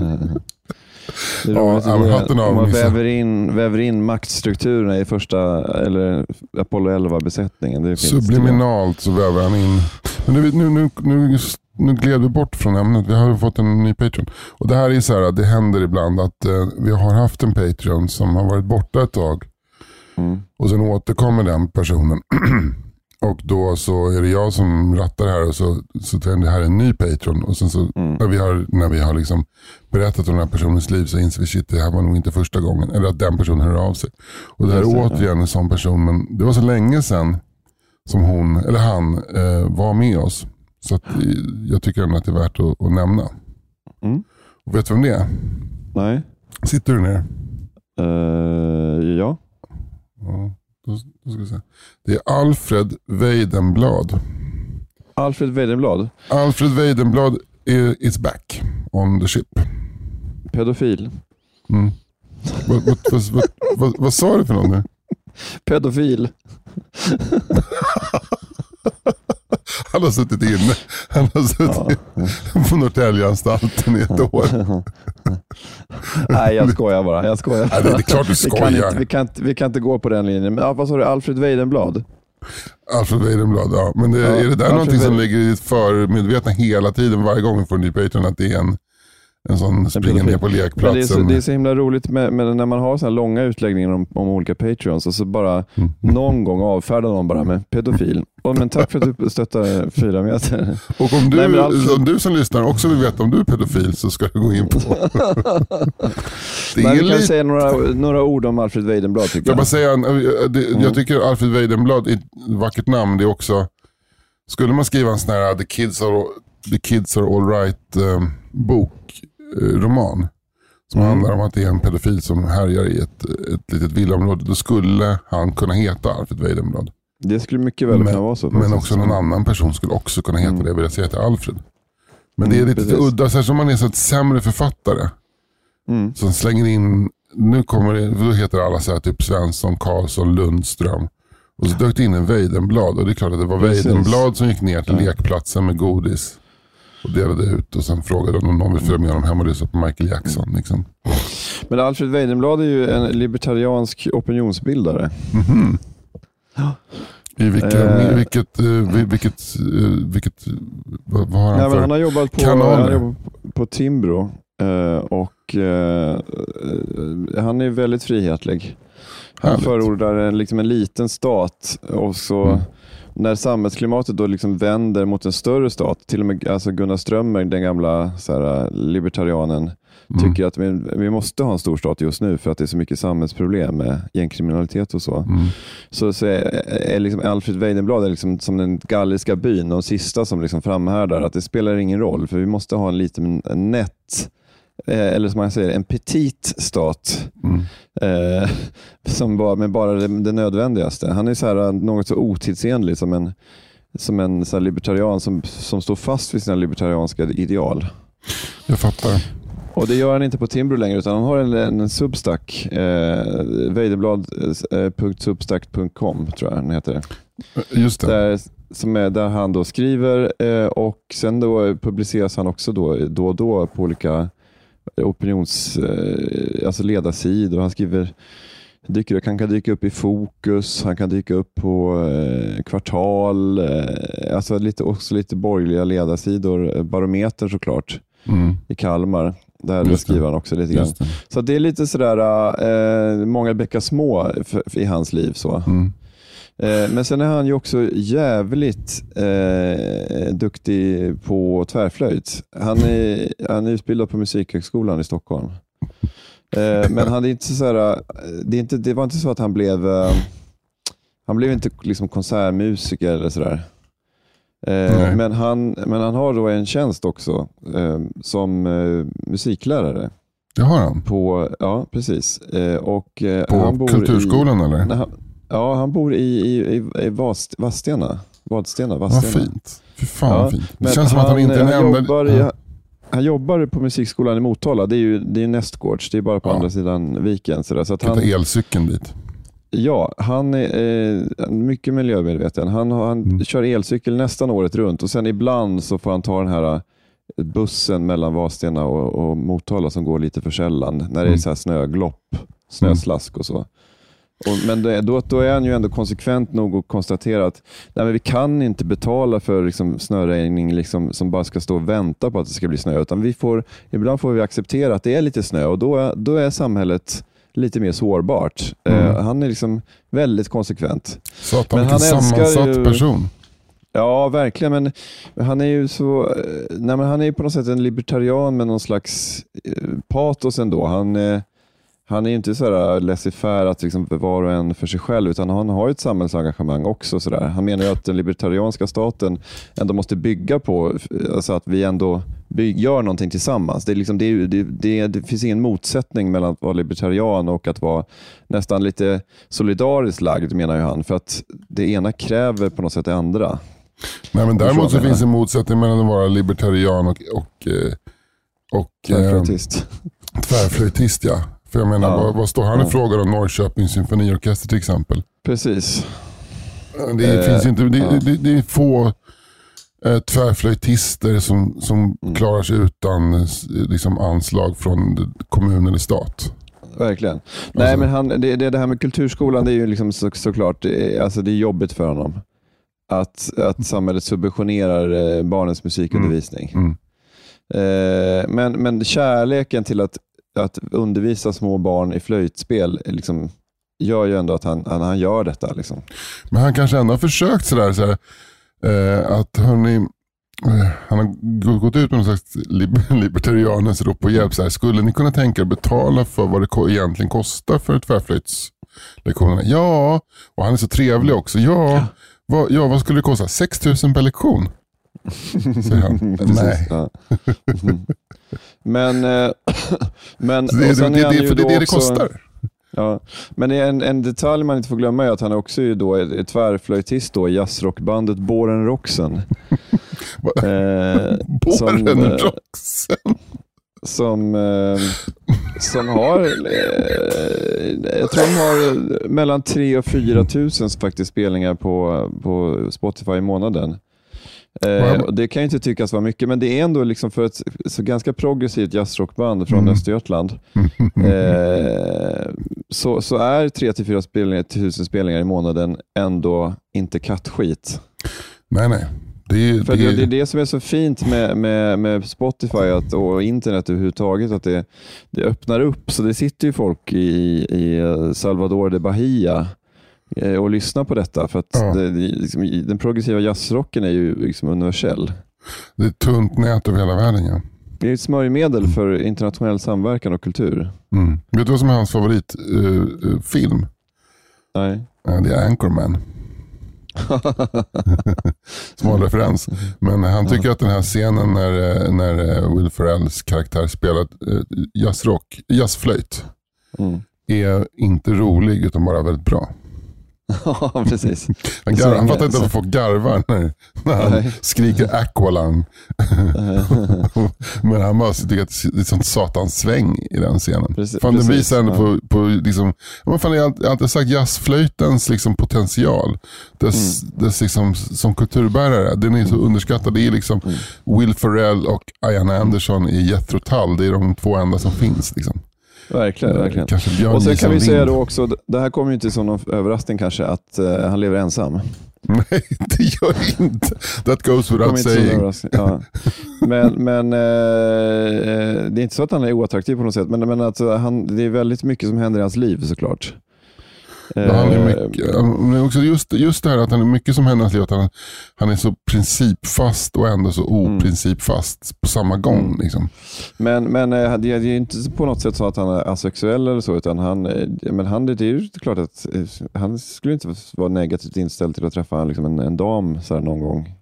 Det är Ja, ja, men det- om man väver in, väver in maktstrukturerna i första, eller Apollo 11-besättningen. Det finns Subliminalt så väver han in. Men nu, nu, nu, nu, nu gled vi bort från ämnet. Vi har fått en ny Patreon. Och det här är så här, det händer ibland att eh, vi har haft en Patreon som har varit borta ett tag. Mm. Och sen återkommer den personen. och då så är det jag som rattar här och så, så det här är en ny Patreon. Och sen så Mm. när vi har, när vi har liksom berättat om den här personens liv så inser vi shit det här var nog inte första gången. Eller att den personen hör av sig. Och det här är återigen en sån person. Men det var så länge sedan som hon, eller han, eh, var med oss. Så att, eh, jag tycker ändå att det är värt att, att nämna. Mm. Och vet du vem det är? Nej. Sitter du ner? Eh, ja. Ja, då, då ska se. Det är Alfred Weidenblad. Alfred Weidenblad, Alfred Weidenblad is back on the ship. pedofil. Mm. vad, vad, vad, vad, sa du för något nu? Pedofil. Han har suttit inne. Han har suttit på Norrtäljeanstalten i ett år. Nej, jag skojar bara. Jag skojar. Nej, det är klart du Vi kan, skojar. inte, vi, kan inte, vi kan inte gå på den linjen. Men, ja, vad sa du? Alfred Weidenblad? Alfred Weidenblad, ja. Men det, Ja, är det där Alfred någonting som ligger i förmedvetna hela tiden, varje gång vi får en ny Patreon, att det är en, en sån pedofil. ner på Men det, är lekplatsen. så, det är så himla roligt med, med när man har så här långa utläggningar om, om olika Patreons och så bara Mm. någon gång avfärdar någon bara med pedofil. Och, men tack för att du stöttar fyra meter. Och om du, Nej, Alfred- om du som lyssnar också vill veta om du är pedofil så ska du gå in på... det Men är vi kan lite... säga några, några ord om Alfred Weidenblad tycker Jag, jag. bara säga, det, Mm. jag tycker Alfred Weidenblad är ett vackert namn. Det är också, skulle man skriva en sån här The Kids Are, The Kids Are Alright eh, bok, roman, som Mm. handlar om att det är en pedofil som härjar i ett, ett litet villaområde, då skulle han kunna heta Alfred Weidenblad. Det skulle mycket väl kunna vara så. Men också någon annan person skulle också kunna heta Mm. det, jag säga till Alfred. Men det är Mm, lite precis. udda, särskilt om man är så ett sämre författare. Mm. Som slänger in, nu kommer det, då heter alla så här typ Svensson, Karlsson, Lundström. Och så dök det in en Weidenblad och det är klart att det var Precis. Weidenblad som gick ner till lekplatsen med godis. Och delade ut och sen frågade de om någon vill följa med honom hem och lyssna på Michael Jackson. Liksom. Men Alfred Weidenblad är ju en libertariansk opinionsbildare. Mhm. I vilka, Eh. vilket, eh, vi- vilket, eh, vilket, vad, vad har han Nej, för? han har jobbat på, kanaler? han har jobbat på Timbro eh, och han är väldigt frihetlig. Han Härligt. förordar en, liksom en liten stat och så Mm. När samhällsklimatet då liksom vänder mot en större stat, till och med alltså Gunnar Strömmer, den gamla här, libertarianen, Mm. tycker att vi, vi måste ha en stor stat just nu för att det är så mycket samhällsproblem med gängkriminalitet och så. Mm. Så, så är, är liksom Alfred Weidenblad är liksom som den galliska byn, de sista som liksom framhärdar att det spelar ingen roll för vi måste ha en liten en nätt, eller som man säger, en petit stat Mm. eh, som bara, med bara det, det nödvändigaste. Han är så här, något så otidsenlig som en, som en så libertarian som, som står fast vid sina libertarianska ideal. Jag fattar. Och Det gör han inte på Timbro längre utan han har en, en Substack, eh, weidenblad.substack.com tror jag den heter. Just det. Där, som är, där han då skriver eh, och sen då publiceras han också då, då och då på olika opinions, eh, alltså ledarsidor. Han skriver, dyker, han kan dyka upp i Fokus, han kan dyka upp på eh, Kvartal, eh, alltså lite, också lite borgerliga ledarsidor. Eh, Barometern såklart Mm. i Kalmar. Där skriver han också lite grann. Det. Så det är lite sådär, eh, många bäckar små för, för, i hans liv. så. Mm. Eh, men sen är han ju också jävligt eh, duktig på tvärflöjt. Han är, han är utbildad på Musikhögskolan i Stockholm. Eh, men han är inte så här, det, är inte, det var inte så att han blev eh, han blev inte liksom konsertmusiker eller sådär. Eh, men, han, men han har då en tjänst också eh, som eh, musiklärare. Det har han. På, ja, precis. Och, På han bor Kulturskolan i, eller? Han, ja, han bor i, i, i, Vast, Vadstena. Vadstena, Vad Vadstena. fint. Fy fan Ja, vad fint. Det känns som att han inte är den enda... jobbar, i, han jobbar på musikskolan i Motala. Det är ju det är nästgårds. Det är bara på Ja. andra sidan viken. Så, där. så att han, elcykeln dit. ja, han är eh, mycket miljömedveten. Han, han Mm. kör elcykel nästan året runt och sen ibland så får han ta den här eh, bussen mellan Vadstena och, och Motala som går lite för sällan. När det är Mm. så här snöglopp, snöslask och så. Och, men då, då är han ju ändå konsekvent nog att konstatera att nej, men vi kan inte betala för liksom, snöröjning liksom, som bara ska stå och vänta på att det ska bli snö. Utan vi får, ibland får vi acceptera att det är lite snö och då, är- då är samhället lite mer sårbart. Mm. Eh, han är liksom väldigt konsekvent. Satan Men han sammansatt ju- person. Ja, verkligen. Men han är ju så, eh, nej, men han är på något sätt en libertarian med någon slags eh, patos ändå. Han, eh, han är ju inte så laissez-faire att liksom var och en för sig själv, utan han har ju ett samhällsengagemang också. Så där. Han menar ju att den libertarianska staten ändå måste bygga på alltså att vi ändå gör någonting tillsammans. Det, liksom, det, det, det, finns ingen motsättning mellan att vara libertarian och att vara nästan lite solidariskt lagd, menar ju han. För att det ena kräver på något sätt det andra. Nej, men däremot så finns det en motsättning mellan att vara libertarian och, och, eh, och eh, Tvärflöjtist. tvärflöjtist. Ja. För jag menar, Ja. vad, vad står han Ja. och frågar om Norrköpings symfoniorkester till exempel? Precis. Det, Eh, finns inte, det, ja. det, det är få eh, tvärflöjtister som, som Mm. klarar sig utan eh, liksom, anslag från kommun eller stat. Verkligen. Nej, Alltså- men han, det, det, här med kulturskolan, det är ju liksom så, såklart det är, alltså det är jobbigt för honom. Att, att samhället subventionerar eh, barnens musikundervisning. Mm. Eh, men, men kärleken till att, att undervisa små barn i flöjtspel liksom, gör ju ändå att han, han, han gör detta. Liksom. Men han kanske ändå har försökt sådär, sådär eh, att hörni, eh, han har gått ut med någon slags lib- libertarianens rop på hjälp. Såhär, skulle ni kunna tänka er att betala för vad det ko- egentligen kostar för tvärflöjtslektionerna? Ja, och han är så trevlig också. Ja, vad, ja vad skulle det kosta? 6 000 per lektion? Precis, Nej. Ja. Mm. Men, eh, men det, och sen det, är det, för det är det det kostar. Ja, men är en, en detalj man inte får glömma är att han också är då är tvärflöjtist då i jazzrockbandet Båren Roxen. eh, som, Båren eh, Roxen. som, eh, som har, eh, jag tror de har mellan 3 och 4 tusen faktiskt spelningar på, på Spotify i månaden. Eh, och det kan ju inte tyckas vara mycket, men det är ändå liksom för ett så ganska progressivt jazzrockband från Mm. Östergötland eh, så, så är 3-4 spelningar, tusen spelningar i månaden ändå inte kattskit. Nej, nej. Det är, För det, det, det är det som är så fint med, med, med Spotify att, och internet överhuvudtaget, att det, det öppnar upp. Så det sitter ju folk i, i Salvador de Bahia och lyssnar på detta. För att Ja. det, liksom, den progressiva jazzrocken är ju liksom universel. det är ett tunt nät över hela världen. Ja. Det är ett smörjmedel för internationell samverkan och kultur. Mm. Vet du vad som är hans favoritfilm? film? Nej. det är Anchorman. Smal referens. Men han tycker att den här scenen när, eh, när eh, Will Ferrells karaktär spelar eh, jazzrock, jazzflöjt Mm. är inte rolig utan bara väldigt bra. Ja, precis. Han, gar- han fattar inte varför folk garvar när, när han Nej. skriker Aqualung. Men han bara tycker att det är ett sånt satans sväng i den scenen. Precis- fan, den precis, visar ändå ja. på, på liksom, man fan, jag har alltid- alltid sagt jazzflöjtens liksom potential. Dess, Mm. dess liksom, som kulturbärare. Den är så underskattad. Det är liksom Mm. Will Ferrell och Ian Anderson i Jethro Tull. Det är de två enda som finns. Liksom. Verkligen, verkligen. Kanske Björn Och sen kan vi säga då också, det här kommer ju inte som någon överraskning kanske, att eh, han lever ensam. Nej, det gör inte. That goes without saying. Ja. Men, men eh, det är inte så att han är oattraktiv på något sätt, men, men att han, det är väldigt mycket som händer i hans liv såklart. Han är Eh, mycket, men också just, just det här att han är mycket som hans liv. Att han, han är så principfast och ändå så Mm. oprincipfast på samma gång. Mm. Liksom. Men, men eh, det är inte på något sätt så att han är asexuell eller så, utan han, eh, men han, det är ju klart att han skulle inte vara negativt inställd till att träffa liksom en, en dam så någon gång.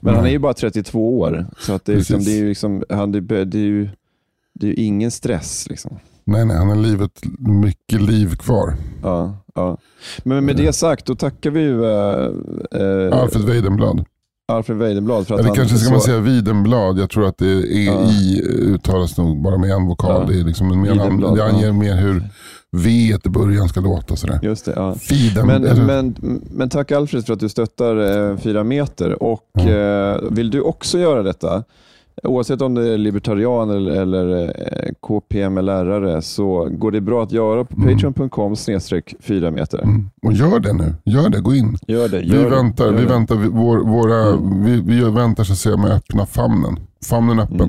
Men han är ju bara 32 år, så att det, är liksom, det är ju liksom, han, det, det är ju det är ju ingen stress. Liksom. Nej, nej, han har livet, mycket liv kvar. Ja, ja. Men med det sagt, då tackar vi ju äh, äh, Alfred Weidenblad. Alfred Weidenblad för att Eller kanske ska så, man säga Widenblad. Jag tror att det är Ja. i uttalas nog bara med en vokal. Ja. Det, är liksom en mer, Widenblad, det anger ja. mer hur V i början ska låta. Sådär. Just det, ja. Fiden, Men, eller- men, men tack Alfred för att du stöttar eh, Fyra meter. Och eh, Vill du också göra detta, oavsett om det är libertarian eller, eller eh, KPML-lärare, så går det bra att göra på Mm. patreon.com snedstreck 4 meter. Mm. Och gör det nu. Gör det, gå in. Gör det. Vi Gör det, väntar, gör vi det. väntar vi- vår, våra, Mm. vi, vi väntar så att säga med öppna famnen. Famnen öppen.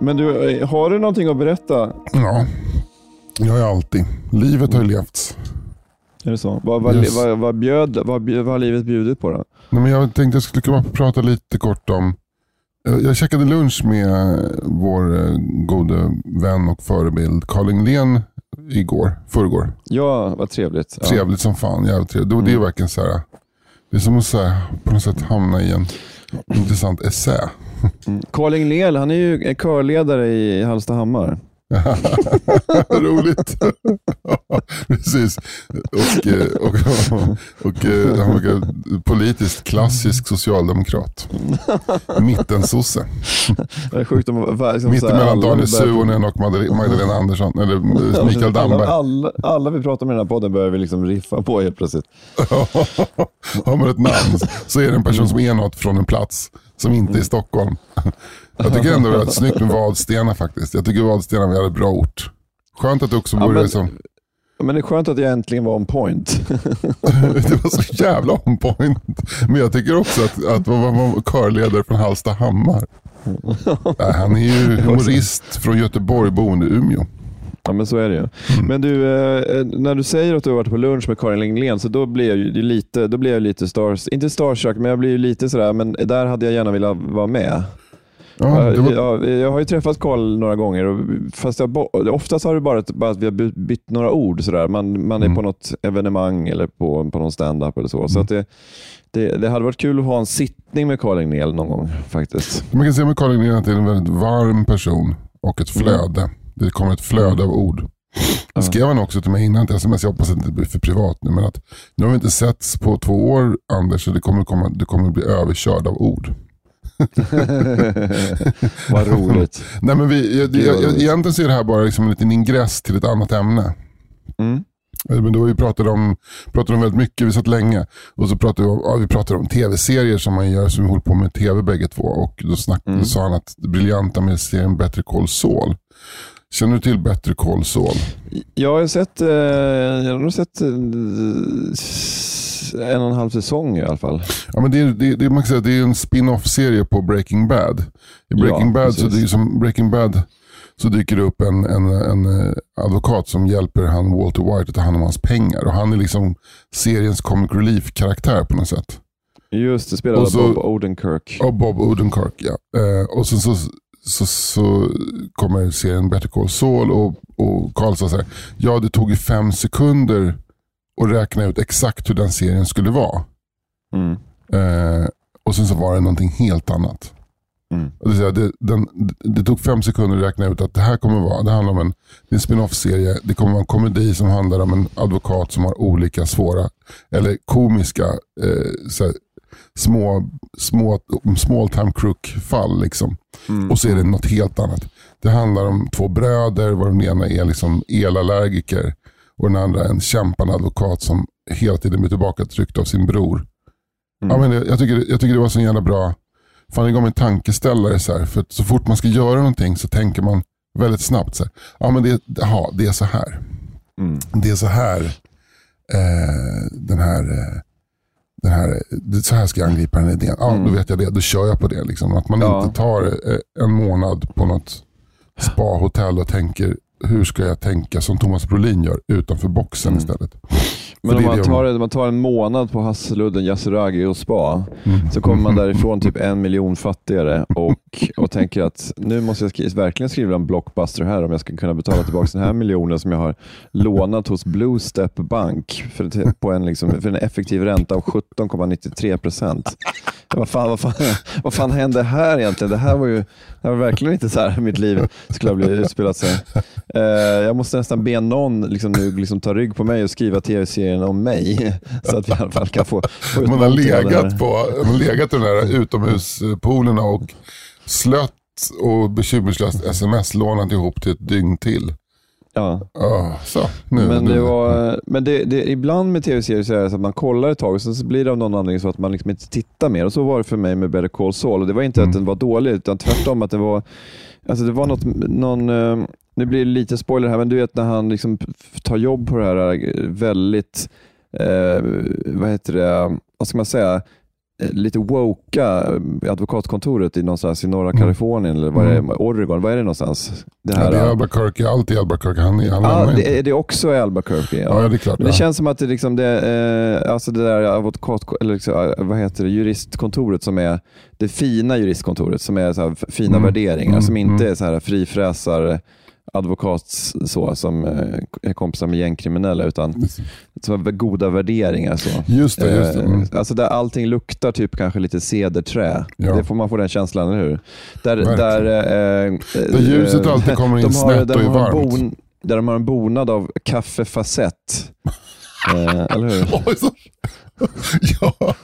Men du, eh, har du någonting att berätta? Ja, jag är alltid. Livet har levts. Är det så? Vad, vad, Yes. vad, vad, bjöd, vad, vad har livet bjudit på då? Nej, men jag tänkte jag skulle kunna prata lite kort om Jag käkade lunch med vår eh, gode vän och förebild Carl Englén igår, förrgår. Ja, vad trevligt. Ja. Trevligt som fan, jävligt trevligt. Det, det är verkligen så här, det är som att så här, på något sätt hamna i en intressant essä. Carl Englell, han är ju körledare i Hallstahammar. Roligt. Precis. Och, eh, och, och, och eh, politiskt klassisk socialdemokrat. Mittensosse. Det är sjukt om... Liksom, Mitt så här, emellan alla Daniel Suonen och Magdalena Andersson. Eller eh, Mikael Damberg. Alla, alla, alla vi pratar med i den här podden börjar vi liksom riffa på helt plötsligt. Har man ett namn så är det en person som är något från en plats som inte är Stockholm. Jag tycker ändå det rätt snyggt med Vadstena faktiskt. Jag tycker Vadstena är en bra ort. Skönt att du också Ja, bor men- i som... Men det är skönt att jag äntligen var on point. Det var så jävla on point. Men jag tycker också att, att vara vara körledare från Hallstahammar. Han är ju humorist från Göteborg, boende i Umeå. Ja, men så är det ju. Men du, eh, när du säger att du har varit på lunch med Karin Lenglén, så då blir jag ju lite, då blir jag lite stars, inte starstruck, men jag blir ju lite sådär, men där hade jag gärna velat vara med. Ja, var, jag, jag har ju träffat Karl några gånger, och fast jag, oftast har det bara, bara att vi har by- bytt några ord. Sådär. Man, man är Mm. på något evenemang eller på, på någon stand-up eller så. så att det, det, det hade varit kul att ha en sittning med Karl Engnell någon gång faktiskt. man kan säga med Karin Lindgren att det är en väldigt varm person och ett flöde. Det kommer ett flöde av ord. Det skrev han också till mig innan till sms, jag hoppas att det inte blir för privat nu, men att nu har vi inte setts på två år Anders, så det kommer, komma, det kommer bli överkörd av ord. Vad roligt. Nej, men vi, jag, jag, jag, egentligen så är det här bara liksom en liten ingress till ett annat ämne. Mm. Eh, Men då vi pratade om, pratade om väldigt mycket, vi satt länge. Och så pratade vi om, ja, vi pratade om tv-serier som man gör, som vi håller på med tv bägge två. Och då, snack, Mm. då sa han att det briljanta med serien Better Call Saul. Känner du till Better Call Saul? Jag har sett, eh, jag har sett eh, en och en halv säsong i alla fall. Ja, men det, är, det, det, man kan säga, det är en spin-off-serie på Breaking Bad. I Breaking, Ja, Bad, så det är som Breaking Bad så dyker det upp en, en, en eh, advokat som hjälper han Walter White att ta hand om hans pengar. Och Han är liksom seriens comic relief-karaktär på något sätt. Just det, spelade så- Bob Odenkirk. Och Bob Odenkirk, ja. Eh, och sen så, så, så kommer serien Better Call Saul och, och Carl sa så här, ja det tog ju fem sekunder att räkna ut exakt hur den serien skulle vara. Mm. Eh, och sen så var det någonting helt annat. Mm. Det, säga, det, den, det tog fem sekunder att räkna ut att det här kommer vara, det handlar om en, en spin-off-serie. Det kommer vara en komedi som handlar om en advokat som har olika svåra, eller komiska, eh, så här, små, små small time crook-fall. Liksom. Mm. Och så är det något helt annat. Det handlar om två bröder, var den ena är liksom elallergiker och den andra en kämpande advokat som hela tiden blir tillbaka tryckt av sin bror. Mm. Ja, men det, jag, tycker, jag tycker det var så jävla bra. Fan, det gav mig en tankeställare. Så, här, för så fort man ska göra någonting så tänker man väldigt snabbt. Så här, ja, men det, aha, det är så här. Mm. Det är så här. Eh, den här, eh, den här så här ska jag angripa den idén. Ja, då vet jag det. Då kör jag på det. Liksom. Att man Ja. inte tar eh, en månad på något spa-hotell och tänker hur ska jag tänka som Thomas Brolin gör utanför boxen istället. Men om man tar, man tar en månad på Hasseludden, Yasuragi och spa, Mm. så kommer man därifrån typ en miljon fattigare och, och tänker att nu måste jag skri verkligen skriva en blockbuster här om jag ska kunna betala tillbaka den här miljonen som jag har lånat hos Blue Step Bank för, på en, liksom, för en effektiv ränta av 17,93 procent. Vad fan, vad, fan, vad fan hände här egentligen? Det här var ju det här var verkligen inte så här mitt liv skulle ha blivit utspelat sig. Eh, jag måste nästan be någon liksom, nu liksom, ta rygg på mig och skriva tv-serien om mig så att vi i alla fall kan få, få Man har här. legat, på, man har legat i de där utomhuspoolerna och slött och bekymmerslöst sms-lånat ihop till ett dygn till. Ja. Ah, så, nu, Men, nu. det var, men det, det, ibland med tv-serier så är det så att man kollar ett tag och sen så blir det av någon anledning så att man liksom inte tittar mer. Och Så var det för mig med Better Call Saul. Och det var inte Mm. att den var dålig, utan tvärtom att det var, alltså det var något, någon, eh, nu blir det lite spoiler här, men du vet när han liksom tar jobb på det här eh, väldigt, eh, vad heter det, vad ska man säga, eh, lite woka eh, advokatkontoret i någonstans i norra Kalifornien eller vad är det, Oregon. Vad är det någonstans? Det Ja, här, det är Albuquerque, allt i Albuquerque. Han, han Ja, lämnar det, inte. är det också i Albuquerque? Ja, det är klart. Men det ja. känns som att det, liksom det, eh, alltså det där advokat, eller liksom, vad heter det, juristkontoret som är det fina juristkontoret som är så fina Mm. värderingar, Mm, som inte mm. är så här frifräsare advokat så, som eh, är kompisar med gängkriminella, utan som har goda värderingar. Så. Just det, just det. Mm. Eh, Alltså där allting luktar typ kanske lite cederträ. Ja. Det får man få den känslan, eller hur? Där, Verkligen. där, eh, Där ljuset eh, alltid kommer in har, snett där och är har varmt. Bon, där de har en bonad av kaffefacett. eh, eller hur? Ja,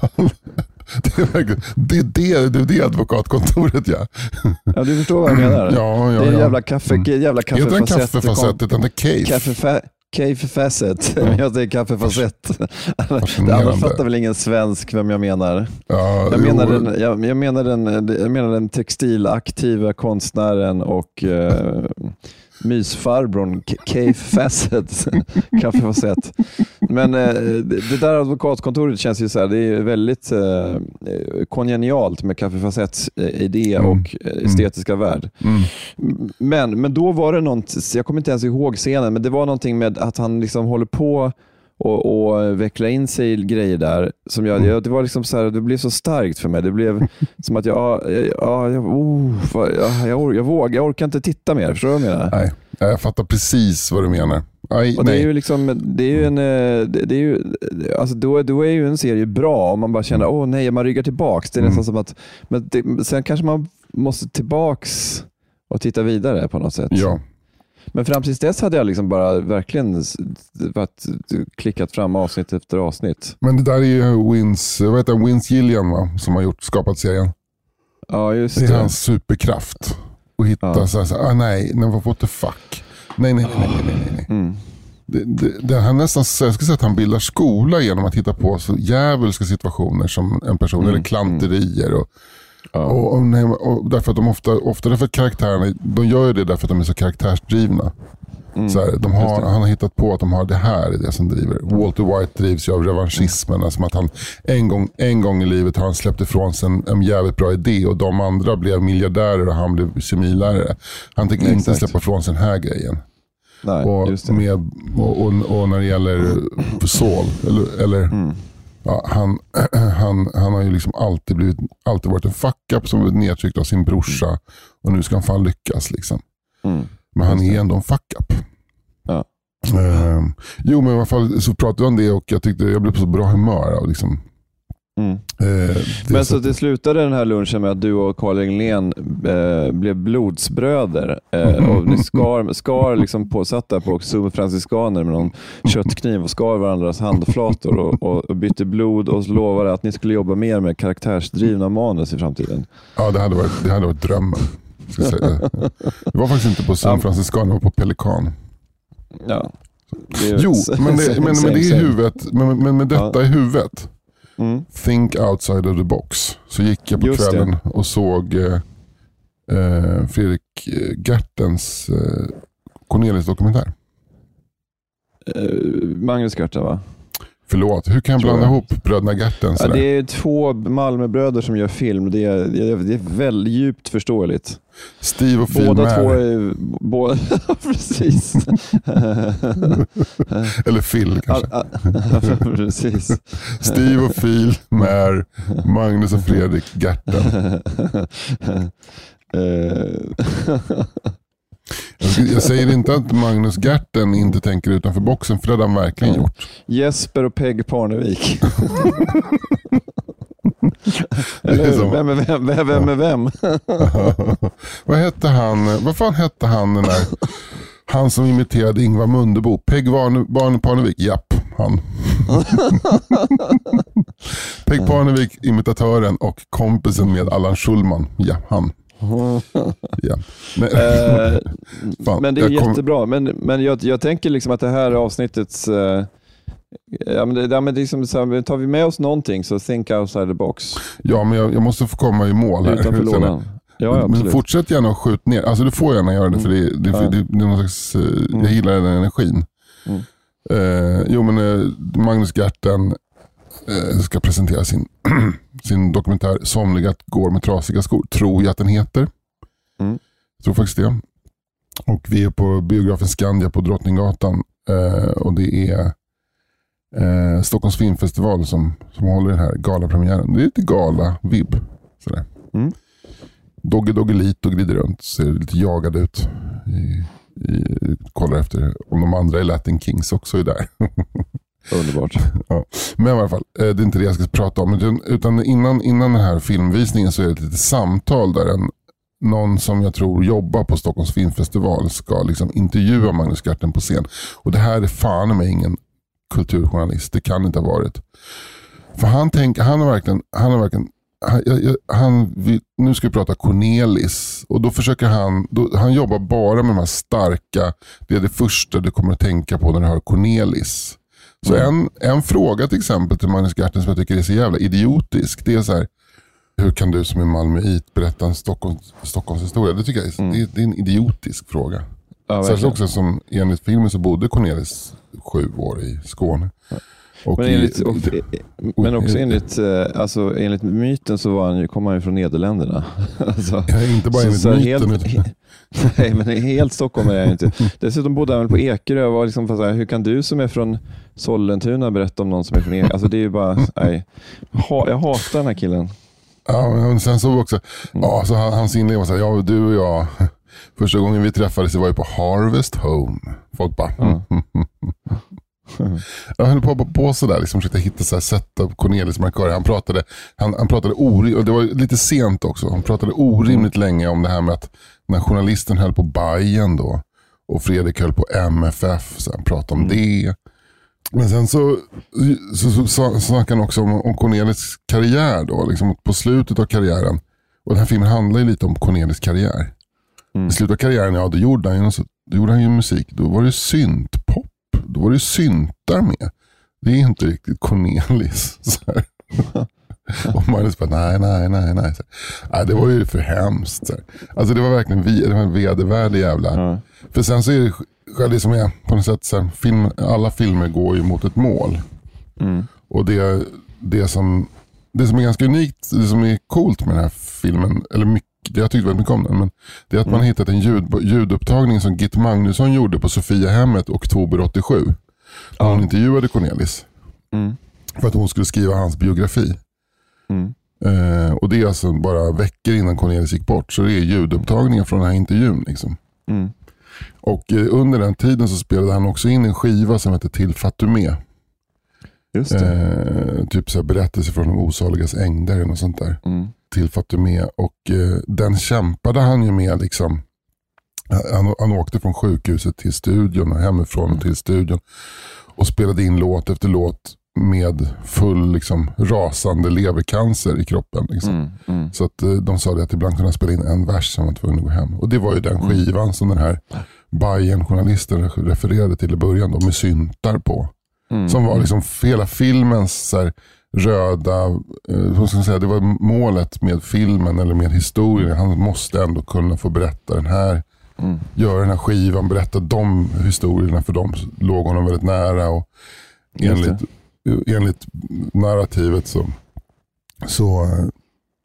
fan. Det är det är det, det, är det advokatkontoret ja. Ja, du förstår vad jag menar. Ja, ja, det är en jävla, kaffe, Mm. jävla Heter den kaffefacett. kaffefacett? Heter den cave? Kaffe, Kaffefacet. Men jag säger kaffefacett. Fascinerande. fattar väl ingen svensk vem jag menar. Ja, Jag menar, jo. den, jag, jag, menar den, jag menar den textilaktiva konstnären och eh, mysfarbrorn Cave Fassett. Kaffefacett. Men eh, det, där advokatkontoret känns ju så här, det är väldigt eh, kongenialt med Kaffefacetts eh, idé Mm. och eh, estetiska värld. Mm. Men, men då var det något, jag kommer inte ens ihåg scenen, men det var någonting med att han liksom håller på och, och veckla in sig i grejer där. Som jag, jag, det, var liksom så här, det blev så starkt för mig. Det blev som att jag, ja, ja, jag, oh, vad- ja, jag, or, jag, vågar, jag orkar inte titta mer. Förstår du vad jag menar? Nej, jag fattar precis vad du menar. Aj, Och det är ju liksom, det är ju en, eh, det, är ju, alltså då, då är ju en serie bra om man bara känner, åh nej, man ryggar tillbaks. Det är nästan som att, men det, sen kanske man måste tillbaks och titta vidare på något sätt. Ja. Men fram tills dess hade jag liksom bara verkligen varit, klickat fram avsnitt efter avsnitt. Men det där är ju Wins, vad heter Wins Gillian va? som har gjort, skapat serien. Ja, just Det är det. hans superkraft. Att hitta Ja. så här, så här, ah, nej, nej, what the fuck. Nej, nej, nej, nej, nej, nej. Mm. Det, det, det, han nästan, jag skulle säga att han bildar skola genom att hitta på så djävulska situationer som en person, Mm, eller klanterier. Och, Ja. och, och, nej, och därför att de ofta, ofta därför att karaktärerna, de gör ju det därför att de är så karaktärsdrivna. Mm. Så här, de har, han har hittat på att de har det här är det som driver. Walter White drivs ju av revanschismen. Alltså att han, en, gång, en gång i livet har han släppt ifrån sig en, en jävligt bra idé och de andra blev miljardärer och han blev kemilärare. Han tänker inte släppa ifrån sig den här grejen. Nej, Och, med, och, och, och när det gäller Saul, eller, eller Mm. Ja, han, han, han har ju liksom alltid, blivit, alltid varit en fuck-up som blivit nedtryckt av sin brorsa. Och nu ska han fan lyckas. Liksom. Mm. Men han är ändå en fuck-up. Ja. Ehm, jo, men i alla fall så pratade vi om det och jag tyckte jag blev på så bra humör. Liksom, Mm. eh, Men så, så det slutade den här lunchen med att du och Carl Englén eh, blev blodsbröder eh, och ni skar, skar liksom på, satt där på Sumo franciskaner med någon köttkniv och skar varandras handflator och, och, och bytte blod och lovade att ni skulle jobba mer med karaktärsdrivna manus i framtiden. ja, det, hade varit, det hade varit drömmen. Det var faktiskt inte på. Francisco, det var på Pelikan. Ja. Är- Jo, men det, men, men det är i huvudet. Men, men med detta Ja. i huvudet. Mm. Think outside of the box. Så gick jag på Just det. kvällen och såg eh, eh, Fredrik eh, Gertens eh, Cornelis dokumentär. Eh, Magnus Gerta va? Förlåt, hur kan jag blanda ihop bröderna Gertens? Ja, det är två Malmöbröder som gör film. Det är, det är, det är väldigt djupt förståeligt. Steve och Phil Båda två är... Båda, precis. Eller Phil kanske. Precis. Steve och Phil, Mär, Magnus och Fredrik Gerten. Jag, säger inte att Magnus Gerten inte tänker utanför boxen, för det hade han verkligen gjort. Jesper och Peg Parnevik. Eller som- Vem är vem? Vem, vem är vem? vad hette han, vad fan hette han den där, han som imiterade Ingvar Mundebo? Peg Barne Parnevik? Japp, han. Peg Parnevik, imitatören och kompisen med Allan Schulman. Ja, han. Ja. Men, Eh, fan, men det är kom- jättebra. Men, men jag, jag tänker liksom att det här avsnittets... eh, ja, men det, ja, men det liksom så här, tar vi med oss någonting så think outside the box. Ja, men jag, jag måste få komma i mål här. Utanför lådan. Ja, men fortsätt gärna och skjut ner. Alltså du får gärna göra det för det, det, Ja. det, det är någon slags, eh, Mm. jag gillar den energin. Mm. Eh, jo men eh, Magnus Gerten ska presentera sin sin dokumentär Somliga går med trasiga skor. Tror jag att den heter. Mm. Jag tror faktiskt det. Och vi är på biografen Skandia på Drottninggatan. Eh, och det är eh, Stockholms filmfestival som, som håller den här galapremiären. Det är lite gala-vibb. Mm. Dogge Doggelito glider runt, ser lite jagad ut. I, i, kollar efter om de andra i Latin Kings också är där. Underbart. ja. Men i alla fall, eh, det är inte det jag ska prata om. Utan- Utan innan, innan den här filmvisningen så är det ett litet samtal där en, någon som jag tror jobbar på Stockholms filmfestival ska liksom intervjua Magnus Garten på scen. Och det här är fan med ingen kulturjournalist. Det kan inte ha varit. För han tänker, han har verkligen, han har verkligen han, jag- han, vi, nu ska vi prata Cornelis. Och då försöker han, då, han jobbar bara med de här starka, det är det första du kommer att tänka på när du hör Cornelis. Så en, en fråga till exempel till Magnus Garten som jag tycker är så jävla idiotisk. Det är så här, hur kan du som är malmöit berätta en Stockholms, Stockholms historia? Det tycker jag är, det, är- det är en idiotisk fråga. Ja, Särskilt också som enligt filmen så bodde Cornelis sju år i Skåne. Och Men, enligt, och, men också enligt, eh, alltså, enligt myten så var han, ju- kom han ju från Nederländerna. alltså, Ja, inte bara enligt så myten. Helt, utan- nej, men helt Stockholm är jag inte. Dessutom bodde han väl på Ekerö. Var liksom, så här, hur kan du som är från Sollentuna berätta om någon som är från Ekerö? Alltså, det är ju bara, nej. Ha, jag hatar den här killen. Ja, men sen så också, ja, så han- hans här, ja du och jag, första gången vi träffades var ju på Harvest Home. Folk bara, mm. Jag höll på, på, på sådär, liksom, försökte hitta så här sätt av Cornelis Marcari. Han pratade, han, han pratade orimligt, och det var lite sent också, han pratade orimligt länge om det här med att när journalisten höll på Bajen då och Fredrik höll på MFF, så han pratade om det. Men sen så, så, så, så snackade han också om, om Cornelis karriär då, liksom på slutet av karriären. Och den här filmen handlar ju lite om Cornelis karriär. I slutet av karriären, ja då gjorde han ju, då gjorde han ju musik. Då var det syntpop. Då var det syntar med. Det är inte riktigt Cornelis. Så här. Och Magnus bara, nej, nej, nej, nej. Så nej det var ju för hemskt. Så här. Alltså det var verkligen vi, det var en vedervärdig jävla. Ja. För sen så är det det som är på något sätt, så här, film, alla filmer går ju mot ett mål. Och det, det, som, det som är ganska unikt, det som är coolt med den här filmen, eller mycket, jag tyckte väldigt mycket om den, men det är att man har hittat en ljud, ljudupptagning som Git Magnusson gjorde på Sofiahemmet oktober 87. När hon intervjuade Cornelis. Mm. För att hon skulle skriva hans biografi. Mm. Eh, och det är alltså bara veckor innan Cornelis gick bort. Så det är ljudupptagningar från den här intervjun. Liksom. Mm. Och eh, under den tiden så spelade han också in en skiva som heter Till Fatumé. Eh, typ så här berättelse från de osaligas ängder något sånt där. Mm. Till Fatumé. Och eh, den kämpade han ju med. Liksom. Han, han åkte från sjukhuset till studion och hemifrån till studion. Och spelade in låt efter låt med full liksom, rasande levercancer i kroppen. Liksom. Mm. Mm. Så att eh, de sa att ibland kunde han spela in en vers som var tvungen att gå hem. Och det var ju den skivan som den här bayern journalisten refererade till i början då, med syntar på. Mm. Som var liksom hela filmens så här, röda, eh, vad ska man säga, det var målet med filmen eller med historien. Han måste ändå kunna få berätta den här, Mm. göra den här skivan, berätta de historierna för de låg honom väldigt nära. Och enligt, enligt narrativet så, så eh,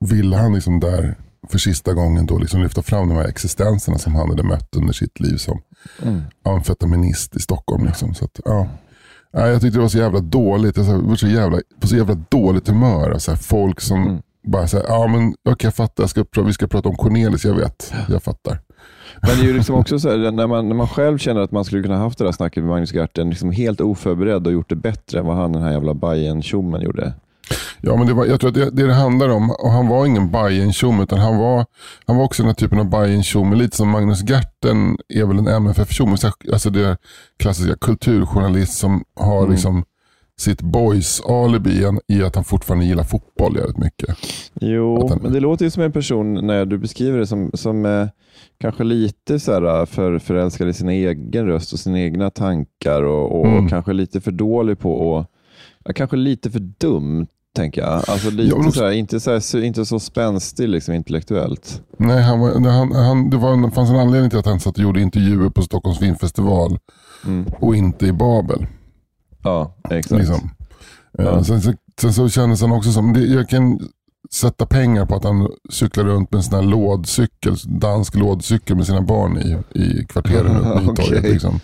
ville han liksom där för sista gången då liksom lyfta fram de här existenserna som han hade mött under sitt liv som Mm. amfetaminist i Stockholm. Liksom. Så att, ja. Ja, jag tyckte det var så jävla dåligt. Jag var så jävla, på så jävla dåligt humör. Så här, folk som Mm. bara säger, ja men okej jag fattar, jag ska, vi ska prata om Cornelis, jag vet, jag fattar. Men det är ju liksom också så här, när man, när man själv känner att man skulle kunna haft det där snacket med Magnus Garten liksom helt oförberedd och gjort det bättre än vad han den här jävla bajen tjommen gjorde. Ja, men det var, jag tror att det, det det handlar om, och han var ingen bayern utan han var, han var också den här typen av bayern lite som Magnus Gerten är väl en MFF tjomme alltså det klassiska kulturjournalist som har Mm. liksom sitt boys alibi i att han fortfarande gillar fotboll jävligt mycket. Jo, Att han- men det låter ju som en person när du beskriver det som, som eh, kanske lite så här, för, förälskad i sin egen röst och sina egna tankar och, och Mm. kanske lite för dålig på och ja, kanske lite för dum, tänker jag. Alltså lite Ja, men också- så här, inte, så här, så- inte så spänstig liksom, intellektuellt. Nej, han var, han, han, det var, det fanns en anledning till att han satt och gjorde intervjuer på Stockholms filmfestival Mm. och inte i Babel. Ja, exakt. Liksom. Eh, Ja. Sen, så, sen så kändes han också som, det, jag kan sätta pengar på att han cyklar runt med en sån här lådcykel, dansk lådcykel med sina barn i, i kvarteren runt Nytorget. Okej. Liksom.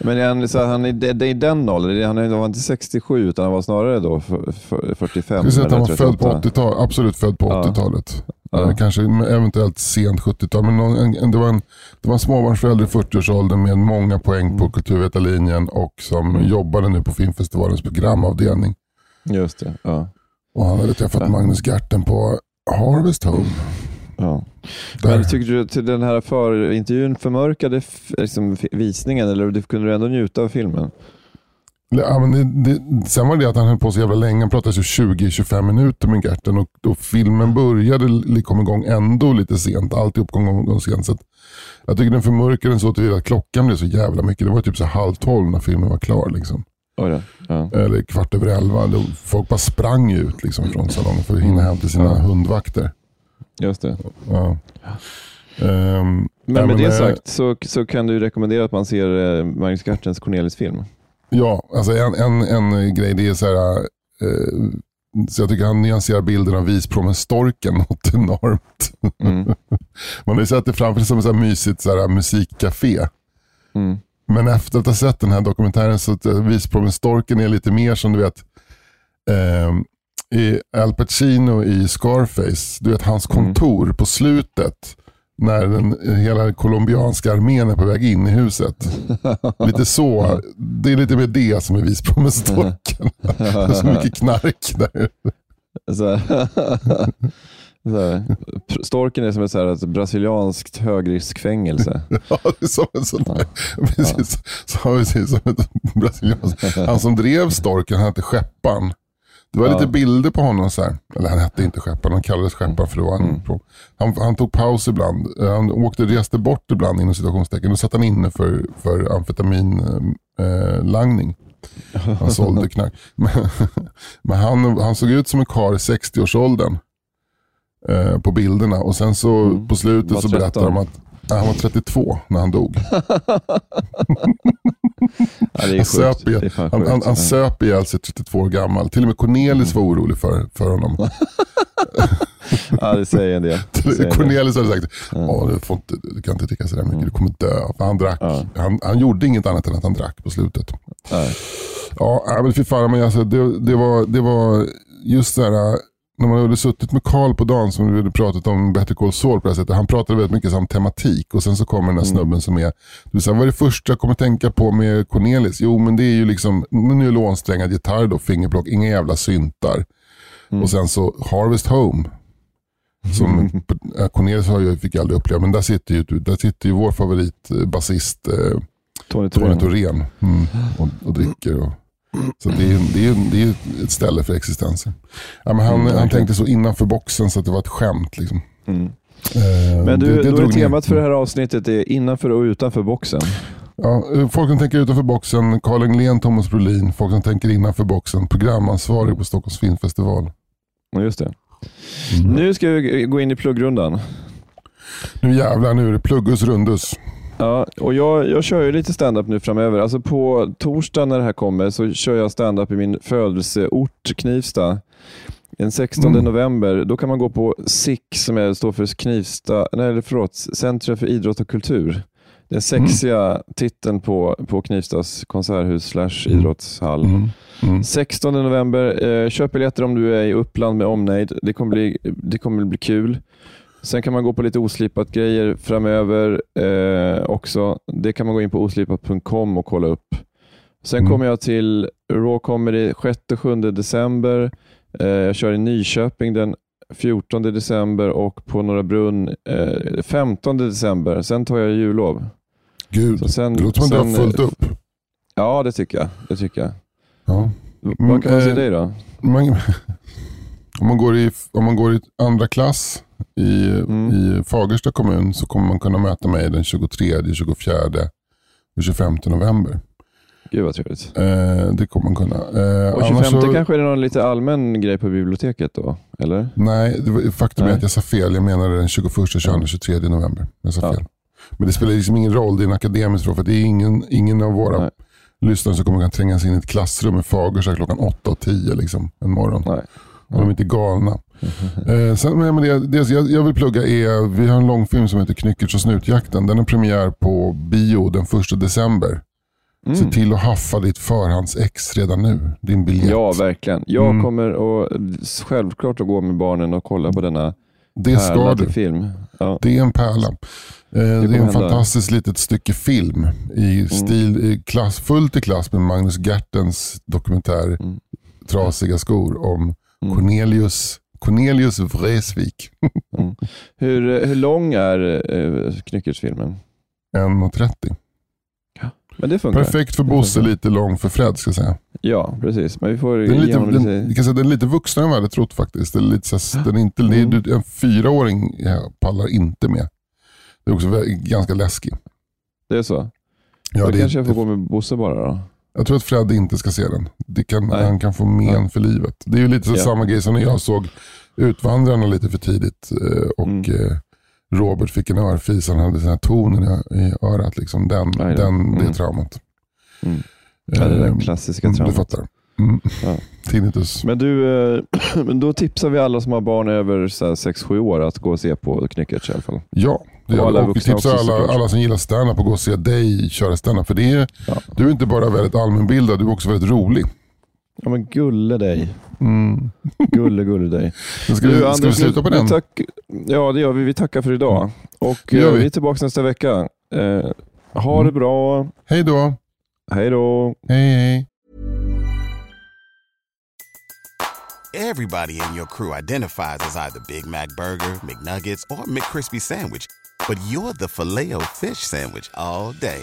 Men han, så han är, det, det är den åldern, han var inte 67 utan han var snarare då för, för, 45. Jag skulle säga att han var född på 38. 80-talet, absolut född på Ja. 80-talet. Ja. Eh, Kanske eventuellt sent 70-tal. Men någon, det, var en, det var en småbarnsförälder i 40-årsåldern med många poäng Mm. på kulturvetarlinjen och som jobbade nu på filmfestivalens programavdelning. Just det. Ja. Och han hade träffat Ja. Magnus Gerten på Harvest Home. Ja. Där. Men tycker du att den här förintervjun förmörkade liksom, visningen eller du kunde du ändå njuta av filmen? Ja, men det, det, sen var det att han höll på så jävla länge. Han pratade så 20-25 minuter med Gerten och, och filmen började li- kom igång ändå lite sent. Alltihop kom igång sent. Så att jag tycker den förmörkade den så tillvida att klockan blev så jävla mycket. Det var typ så halv tolv när filmen var klar. Liksom. Oj. Ja. Eller kvart över elva. Folk bara sprang ut liksom, från salongen för att hinna hem till sina hundvakter. Just det. Ja. Ehm, Men med det eh, sagt så, så kan du rekommendera att man ser eh, Magnus Gertens Cornelis-film. Ja, alltså en, en, en grej det är så här. Eh, så jag tycker han nyanserar bilden av Vispromen-storken något enormt. Mm. Man har ju sett det framför sig som ett så här mysigt så här, musikcafé. Mm. Men efter att ha sett den här dokumentären så att eh, Vispromen-storken är lite mer som du vet eh, i Al Pacino i Scarface. Du vet hans Mm. kontor på slutet när den, hela colombianska armén är på väg in i huset. Lite så. Det är lite mer det som är Vispromen-storken. Det är så mycket knark där. Så. Så Storken är som ett, så här, ett brasilianskt högriskfängelse. Ja, det är som en sån där. Precis, så, precis, som ett brasilianskt. Han som drev storken, han hette Skeppan. Det var Ja. lite bilder på honom. Så här. Eller han hette inte Skeppan, han kallades Skeppan för det var han, han, han tog paus ibland. Eh, Han åkte, reste bort ibland inom situationstecken. Då satt han inne för, för amfetaminlangning. Eh, langning. han sålde knark. Men, men han, han såg ut som en karl i 60-årsåldern. Eh, på bilderna. Och sen så Mm. på slutet så berättar 13. de att nej, han var 32 när han dog. Ja, Han söp, fan han, han, han söp ihjäl sig 32 år gammal. Till och med Cornelis var orolig för, för honom. Ja, det säger en del. Det säger. Cornelis hade sagt, Åh, du, får inte, du kan inte dricka så där mycket, du kommer dö. För han, drack, Ja. han, han gjorde inget annat än att han drack på slutet. Nej. Ja, nej, men fy fan, men alltså, det, det, var, det var just det här, när man hade suttit med Karl på dagen som vi hade pratat om Better Call Saul på det här sättet. Han pratade väldigt mycket om tematik och sen så kommer den här snubben som är, du sa, vad är det första jag kommer tänka på med Cornelis? Jo men det är ju liksom nylonsträngad gitarr då, fingerplock, inga jävla syntar. Och sen så Harvest Home. Som äh, Cornelis har jag, fick jag aldrig uppleva, men där sitter ju, där sitter ju vår favoritbasist eh, Tony. Thorén mm, och, och dricker. Och, så det är, det, är, det är ett ställe för existensen. Ja, men han, Mm, han tänkte så innanför boxen så att det var ett skämt. Liksom. Mm. Eh, Men du, det- det då är temat för det här avsnittet är innanför och utanför boxen. Ja, eh, folk som tänker utanför boxen, Carl Englén, Thomas Brolin. Folk som tänker innanför boxen, programansvarig på Stockholms filmfestival. Ja, Just det. Mm. Nu ska vi gå in i pluggrundan. Nu jävlar, nu är det pluggus rundus. Ja, och jag, jag kör ju lite stand-up nu framöver. Alltså på torsdag när det här kommer så kör jag stand-up i min födelseort Knivsta. Den 16 Mm. november. Då kan man gå på SIK som är, står för Knivsta, nej förlåt, Centrum för idrott och kultur. Den sexiga titeln på, på Knivstas konserthus slash idrottshall. Mm. Mm. 16 november. Eh, köp biljetter om du är i Uppland med omnejd. Det kommer bli, det kommer bli kul. Sen kan man gå på lite oslipat grejer framöver eh, också. Det kan man gå in på oslipat.com och kolla upp. Sen Mm. kommer jag till Raw Comedy 6-7 december. Eh, jag kör i Nyköping den 14 december och på Norra Brunn eh, 15 december. Sen tar jag jullov. Gud, Så sen- det låter som att du har fullt upp. Ja, det tycker jag. Det tycker jag. Ja. Mm, Vad kan man säga eh, dig då? Man, om, man går i, om man går i andra klass i, Mm. i Fagersta kommun så kommer man kunna möta mig den 23, 24 och 25 november. Gud vad trevligt. Eh, det kommer man kunna. Eh, Och annars 25 så- kanske är det någon lite allmän grej på biblioteket då? Eller? Nej, det var, faktum är Nej. att jag sa fel. Jag menade den 21, 22, 23 november. Jag sa Ja. fel. Men det spelar liksom ingen roll. Det är en akademisk fråga. För det är ingen, ingen av våra Nej. lyssnare som kommer kunna tränga sig in i ett klassrum i Fagersta klockan 8 och 10 liksom, en morgon. Nej. Om de inte är galna. Eh, sen, men det, det jag, jag vill plugga är, vi har en långfilm som heter Knyckertz och snutjakten. Den är premiär på bio den 1 december. Se till att haffa ditt förhandsex redan nu. Din biljett. Ja, verkligen. Jag Mm. kommer och, självklart att gå med barnen och kolla på denna det ska du. film. Ja. Det är en pärla. Eh, det är kommer en hända. fantastiskt litet stycke film i stil, i klass, fullt i klass med Magnus Gertens dokumentär Trasiga skor om Cornelius, Cornelius Vreeswijk. Hur, hur lång är uh, Knyckertz-filmen? 1.30. Men det funkar. Perfekt för Bosse, lite lång för Fred ska jag säga. Ja, precis. Men vi får Den är lite, den, lite... kan säga, den är lite vuxnare än vad jag hade trott faktiskt. Den är lite, så, här- den är inte, det är, en fyraåring ja, pallar inte med. Det är också ganska läskig. Det är så? Ja, Då det, kanske jag får gå med Bosse bara då. Jag tror att Fred inte ska se den. Det kan, han kan få men Ja. för livet. Det är ju lite så Ja. samma grej som när jag såg Utvandrarna lite för tidigt eh, och Mm. eh, Robert fick en örfis. Han hade här tonen i, örat. Liksom. Den, den, Det Mm. traumat. Mm. Ja, det där Eh, klassiska mm, Du traumat. fattar. Mm. Ja. Tinnitus. Men du, eh, men då tipsar vi alla som har barn över 6-7 år att gå och se på Knyckertz i alla fall. Ja, det Och alla och vi tipsar alla, alla som gillar stand-up att gå och se dig köra stand-up. För det är, Ja. du är inte bara väldigt allmänbildad, du är också väldigt rolig. Ja men gulle dig. Mm. Gulle gulle dig. Ska, vi, ska vi Anders, sluta på vi den? Tack, ja det gör vi. Vi tackar för idag. Och eh, vi. vi är tillbaka nästa vecka. Eh, ha Mm. det bra. Hej då. Hej då. Hej hej. Everybody in your crew identifies as either Big Mac Burger, McNuggets, or McCrispy Sandwich. But you're the filet fish Sandwich all day.